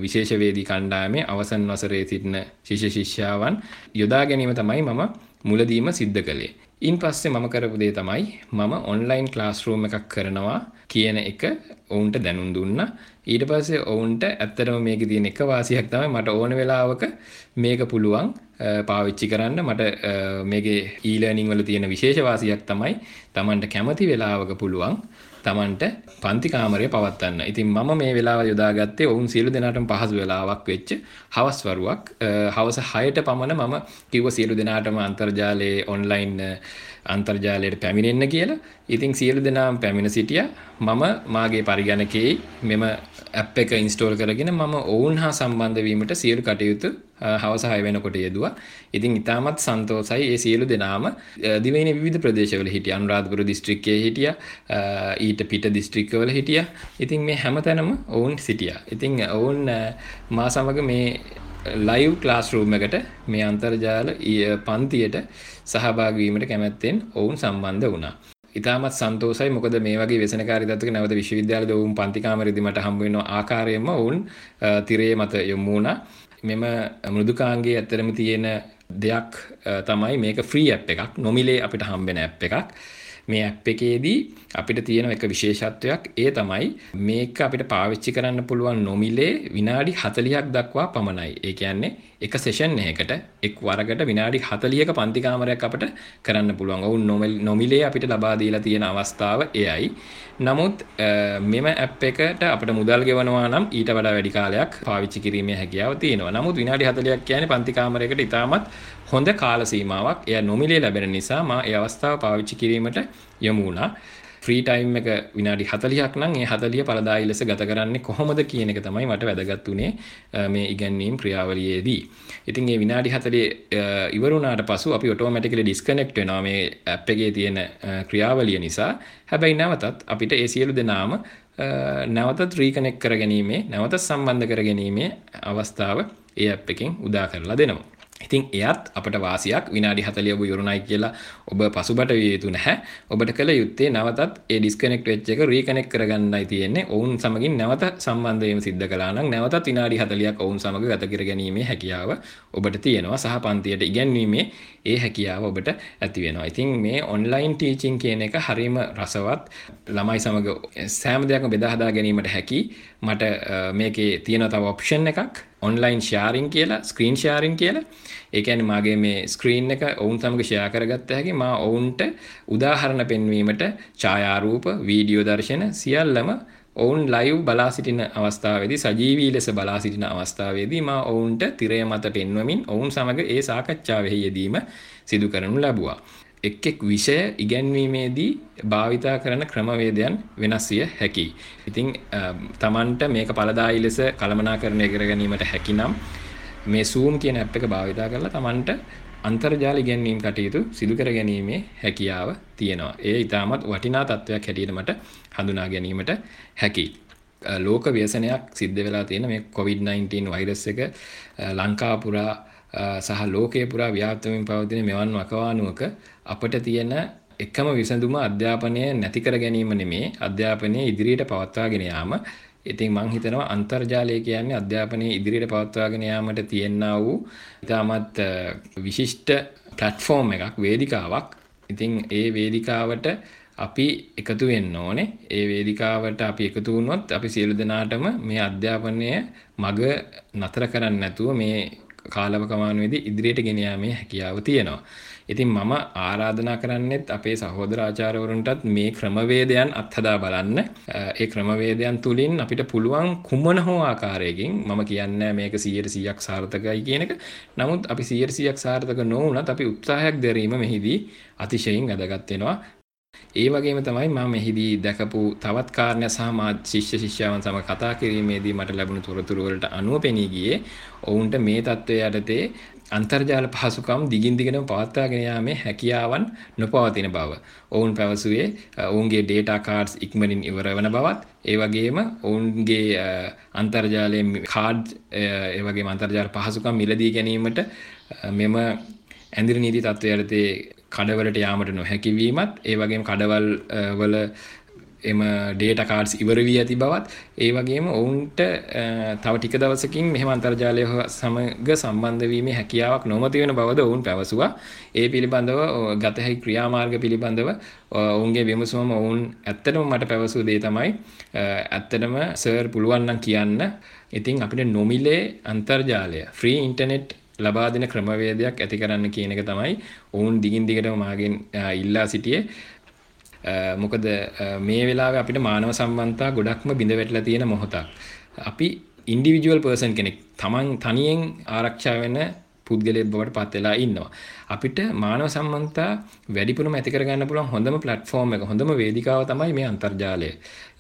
විශේෂවේදී කණ්ඩායමේ අවසන් වසරේ සිටින ශිෂ්‍ය ශිෂ්‍යාවන් යොදා ගැනීම තමයි මම මුලදීම සිද්ධ කළේ. ඉන් පස්සේ මම කරපු දේ තමයි මම ඔන්ලයින් ක්ලාස්රූම් එකක් කරනවා කියන එක ඔවුන්ට දැනුම් දුන්නා. ඊට පස්සේ ඔවුන්ට ඇත්තටම මේකේ තියෙන එක වාසියක් තමයි මට ඕන වෙලාවක මේක පුළුවන් පාවිච්චි කරන්න මට මේකේ ඊලර්නින් වල තියෙන විශේෂ වාසියක් තමයි Tamanට කැමති වෙලාවක පුළුවන් Tamanට පන්ති කාමරය පවත්වන්න. ඉතින් මම මේ වෙලාව යොදාගත්තේ ඔවුන් සියලු දෙනාටම පහසු වෙලාවක් වෙච්ච හවස් වරුවක්. හවස 6ට පමණ මම කිව්ව සියලු දෙනාටම අන්තර්ජාලයේ ඔන්ලයින් අන්තර්ජාලයට පැමිණෙන්න කියලා. ඉතින් සියලු දෙනාම පැමිණ සිටියා. මම මාගේ පරිගණකයේ මෙම ඇප් එක ඉන්ස්ටෝල් කරගෙන මම ඔවුන් හා සම්බන්ධ වීමට සියලු කටයුතු හවස 6 වෙනකොට යෙදුවා. ඉතින් ඉතාමත් සන්තෝසයි ඒ සියලු දෙනාම දිවයිනේ විවිධ ප්‍රදේශවල හිටියා. අනුරාධපුර දිස්ත්‍රික්කයේ හිටියා. ඊට පිට දිස්ත්‍රික්කවල හිටියා. ඉතින් මේ හැමතැනම ඔවුන් සිටියා. ඉතින් ඔවුන් මා සමග මේ ලයිව් ක්ලාස්රූම් එකට මේ අන්තර්ජාල පන්තියට සහභාගී වීමට කැමැත්තෙන් ඔවුන් සම්බන්ධ වුණා. ඉතාමත් සන්තෝසයි මොකද මේ වගේ වෙසනකාරී තත්ත්වක නැවත විශ්වවිද්‍යාලයේ ඔවුන් පන්ති කාමරේදී මට හම්බ වෙන ආකාරයෙන්ම ඔවුන් තිරයේ මත යොමු වුණා. මෙම මෘදුකාංගයේ ඇත්තරම තියෙන දෙයක් තමයි මේක ෆ්‍රී ඇප් එකක් නොමිලේ අපිට හම්බෙන ඇප් එකක්. මේ ඇප් එකේදී අපිට තියෙන එක විශේෂත්වයක් ඒ තමයි මේක අපිට පාවිච්චි කරන්න පුළුවන් නොමිලේ විනාඩි 40ක් දක්වා පමණයි. ඒ කියන්නේ එක සෙෂන් එකකට එක් වරකට විනාඩි 40ක පන්ති කාමරයක් අපිට කරන්න පුළුවන්. ඔවුන් නොමිලේ අපිට ලබා දීලා තියෙන අවස්ථාව එයයි. නමුත් මෙම ඇප් එකට අපිට මුදල් ගෙවනවා නම් ඊට වඩා වැඩි කාලයක් පාවිච්චි කිරීමේ හැකියාව තියෙනවා. නමුත් විනාඩි 40ක් කියන්නේ පන්ති කාමරයකට ඉතාමත් හොඳ කාල සීමාවක්. එය නොමිලේ ලැබෙන නිසා මා ඒ අවස්ථාව පාවිච්චි කිරීමට යොමු වුණා. ෆ්‍රී ටයිම් එක විනාඩි 40ක් නම් ඒ 40 පළදායි ලෙස ගත කරන්නේ කොහොමද කියන එක තමයි මට වැදගත් උනේ මේ ඉගැන්වීම් ක්‍රියාවලියේදී. ඉතින් මේ විනාඩි 40 ඉවර වුණාට පසු අපි ඔටෝමැටිකලි ඩිස්කනෙක්ට් වෙනවා මේ ඇප් එකේ තියෙන ක්‍රියාවලිය නිසා. හැබැයි නැවතත් අපිට ඒ සියලු දෙනාම නැවතත් රීකනෙක්ට් කරගැනීමේ නැවතත් සම්බන්ධ කරගැනීමේ අවස්ථාව ඒ ඇප් එකෙන් උදා කරලා දෙනවා. ඉතින් එයත් අපට වාසියක් විනාඩි 40 ඔබ ඉවරුණයි කියලා ඔබ පසුබට විය යුතු නැහැ. ඔබට කළ යුත්තේ නැවතත් ඒ ඩිස්කනෙක්ට් වෙච්ච එක රීකනෙක්ට් කරගන්නයි තියෙන්නේ. ඔවුන් සමගින් නැවත සම්බන්ධ වීම සිද්ධ කළා නම් නැවතත් විනාඩි 40ක් ඔවුන් සමග ගත කර ගැනීමේ හැකියාව ඔබට තියෙනවා. සහ පන්තියට ඉගැන්වීමේ ඒ හැකියාව ඔබට ඇති වෙනවා. ඉතින් මේ ඔන්ලයින් ටීචින් කියන එක හරිම රසවත්. ළමයි සමග සෑම දෙයක්ම බෙදා හදා ගැනීමට හැකි. මට මේකේ තියෙන තව ඔප්ෂන් එකක් ඔන්ලයින් ෂාරින් කියලා ස්ක්‍රීන් ෂාරින් කියලා ඒකැන මගේ මේ ස්ක්‍රීන් එක ඔවුන් සමග ෂයා කරගත්ත හැකි මා ඔවුන්ට උදාහරණ පෙන්වීමට ඡායාරූප වීඩියෝ දර්ශන සියල්ලම ඔවුන් ලයිව් බලා සිටින අවස්ථාවේදී සජීවී ලෙස බලා සිටින අවස්ථාවේදී මා ඔවුන්ට තිරය මත පෙන්වමින් ඔවුන් සමග ඒ සාකච්ඡාවෙහි යෙදීම සිදු කරනු ලැබුවා. එක් එක් විෂය ඉගැන්වීමේදී භාවිතා කරන ක්‍රමවේදයන් වෙනස් විය හැකියි. ඉතින් තමන්ට මේක පළදායි ලෙස කළමනාකරණය කර ගැනීමට හැකිනම් මේ සූම් කියන ඇප් එක භාවිතා කරලා Tamanට අන්තර්ජාල ඉගැන්වීම් කටයුතු සිදු කර ගැනීමේ හැකියාව තියෙනවා. ඒ ඉතාමත් වටිනා තත්ත්වයක් හැටියට මට හඳුනා ගැනීමට හැකියි. ලෝක ව්‍යසනයක් සිද්ධ වෙලා තියෙන මේ COVID-19 වෛරස් එක ලංකා පුරා සහ ලෝකයේ පුරා ව්‍යාප්තමින් පවතින මෙවන් වකවානුවක අපට තියෙන එකම විසඳුම අධ්‍යාපනය නැති කර ගැනීම නෙමේ අධ්‍යාපනය ඉදිරියට පවත්වාගෙන යාම ඉතින් මං හිතනවා අන්තර්ජාලය කියන්නේ අධ්‍යාපනයේ ඉදිරියට පවත්වාගෙන යාමට තියෙනා වූ ඉතාමත් විශිෂ්ට ප්ලට්ෆෝම් එකක් වේදිකාවක්. ඉතින් ඒ වේදිකාවට අපි එකතු වෙන්න ඕනේ. ඒ වේදිකාවට අපි එකතු වුණොත් අපි සියලු දෙනාටම මේ අධ්‍යාපනය මග නතර කරන්න නැතුව මේ කාලවකමානුවේදී ඉදිරියට ගෙන යාමේ හැකියාව තියෙනවා. ඉතින් මම ආරාධනා කරන්නෙත් අපේ සහෝදර ආචාර්යවරුන්ටත් මේ ක්‍රමවේදයන් අත්හදා බලන්න. ඒ ක්‍රමවේදයන් තුලින් අපිට පුළුවන් කුමන හෝ ආකාරයකින් මම කියන්නේ මේක 100%ක් සාර්ථකයි කියන එක. නමුත් අපි 100%ක් සාර්ථක නොවුනත් අපි උත්සාහයක් දැරීම මෙහිදී අතිශයින් වැදගත් වෙනවා. ඒ වගේම තමයි මම මෙහිදී දැකපු තවත් කාරණය සහ මා ශිෂ්‍ය ශිෂ්‍යාවන් සමග කතා කිරීමේදී මට ලැබුණු තොරතුරු වලට අනුව පෙනී ගියේ ඔවුන්ට මේ தත්ත්වය යටතේ අන්තර්ජාල පහසුකම් දිගින් දිගටම පවත්වාගෙන යාමේ හැකියාවන් නොපවතින බව. ඔවුන් පැවසුවේ ඔවුන්ගේ ඩේටා කාඩ්ස් ඉක්මනින් ඉවර වන බවත් ඒ වගේම ඔවුන්ගේ අන්තර්ජාලයේ කාඩ් ඒ වගේම අන්තර්ජාල පහසුකම් මිලදී ගැනීමට මෙම ඇඳිරි නීති තත්ත්වය යටතේ කඩවලට යාමට නොහැකි වීමත් ඒ වගේම කඩවල් වල එම ඩේට කාඩ්ස් ඉවර වී ඇති බවත් ඒ වගේම ඔවුන්ට තව ටික දවසකින් මෙහෙම අන්තර්ජාලය සමග සම්බන්ධ වීමේ හැකියාවක් නොමැති වෙන බවද ඔවුන් පැවසුවා. ඒ පිළිබඳව ගත හැකි ක්‍රියාමාර්ග පිළිබඳව ඔවුන්ගේ විමසුමම ඔවුන් ඇත්තටම මට පැවසූ දේ තමයි ඇත්තටම සර් පුළුවන් නම් කියන්න. ඉතින් අපිට නොමිලේ අන්තර්ජාලය ෆ්‍රී ඉන්ටර්නෙට් ලබා දෙන ක්‍රමවේදයක් ඇති කරන්න කියන එක තමයි ඔවුන් දිගින් දිගටම මාගෙන් ඉල්ලා සිටියේ මොකද මේ වෙලාවේ අපිට මානව සම්බන්ධතා ගොඩක්ම බිඳ වැටලා තියෙන මොහොතක්. අපි ඉන්ඩිවිජුවල් පර්සන් කෙනෙක් තමන් තනියෙන් ආරක්ෂා වෙන පුද්ගලයෙක් බවට පත් වෙලා ඉන්නවා. අපිට මානව සම්බන්ධතා වැඩිපුරම ඇති කරගන්න පුළුවන් හොඳම ප්ලැට්ෆෝම් එක හොඳම වේදිකාව තමයි මේ අන්තර්ජාලය.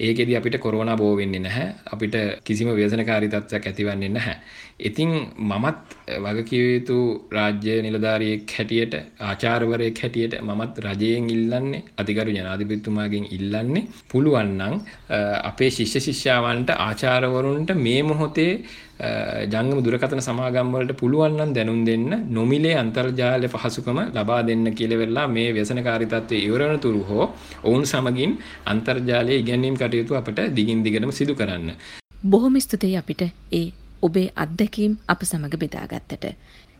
ඒකෙදි අපිට කොරෝනා බෝ වෙන්නේ නැහැ. අපිට කිසිම ව්‍යසනකාරී තත්ත්වයක් ඇතිවන්නේ නැහැ. ඉතින් මමත් වගකිව යුතු රාජ්‍ය නිලධාරියෙක් හැටියට ආචාර්යවරයෙක් හැටියට මමත් රජයෙන් ඉල්ලන්නේ අධිකරු ජනාධිපතිතුමාගෙන් ඉල්ලන්නේ පුළුවන් නම් අපේ ශිෂ්‍ය ශිෂ්‍යාවන්ට ආචාර්යවරුන්ට මේ මොහොතේ ජංගම දුරකථන සමාගම් වලට පුළුවන් නම් දැනුම් දෙන්න නොමිලේ අන්තර්ජාල පහසුකම ලබා දෙන්න කියලා වෙලා මේ ව්‍යසනකාරී තත්ත්වයේ ඉවර වෙන තුරු හෝ ඔවුන් සමගින් අන්තර්ජාලයේ ඉගැන්වීම් කටයුතු අපට දිගින් දිගටම සිදු කරන්න. බොහොම ස්තුතියි අපිට ඒ ඔබේ අත්දැකීම් අප සමග බෙදාගත්තට.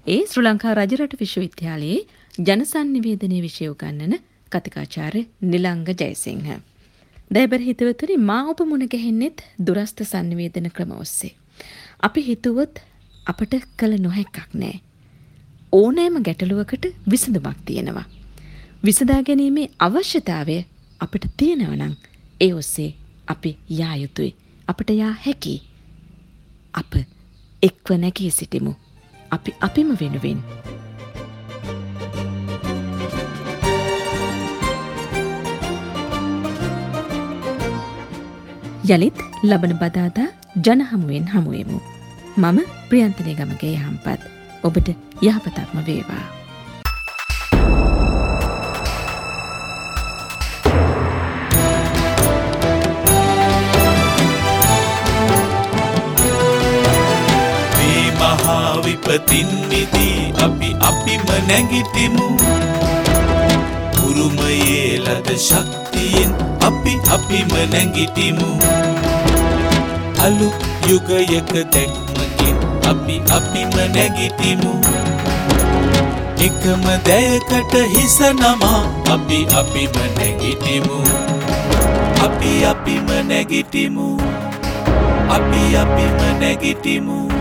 ඒ ශ්‍ර ලංකා රජරට විශ්වවිද්‍යාලයේ ජනසන්නිවේදනය විෂය උගන්නන කතිකාචාර්ය නිලංග ජයසිංහ. දැබර හිතවතුරි මා ඔබ මුණ ගැහෙන්නෙත් දුරස්ථ සංනිවේදන ක්‍රම ඔස්සේ. අපි හිතුවොත් අපට කළ නොහැක්කක් නෑ. ඕනෑම ගැටලුවකට විසඳුමක් තියෙනවා. විසදා ගැනීමේ අවශ්‍යතාවය අපට තියෙනවනං ඒ ඔස්සේ අපි යා යුතුයි. අපට යා හැකි. අප එක්ව නැගී සිටිමු. අපි අපිම වෙනුවෙන්. යළිත් ලබන බදාදා ජනහමුවෙන් හමුවමු. මම ප්‍රියන්තනය ගමගේ යහම්පත් ඔබට යහපතක්ම වේවා. විපතින් විදී අපි අපිම නැගිටිමු උරුමයේ ලද ශක්තියෙන් අපි අපිම නැගිටිමු අලුත් යුගයක දැක්මකින් අපි අපිම නැගිටිමු. එකම දැයකට හිස නමා අපි අපිම නැගිටිමු. අපි අපිම නැගිටිමු. අපි අපිම නැගිටිමු.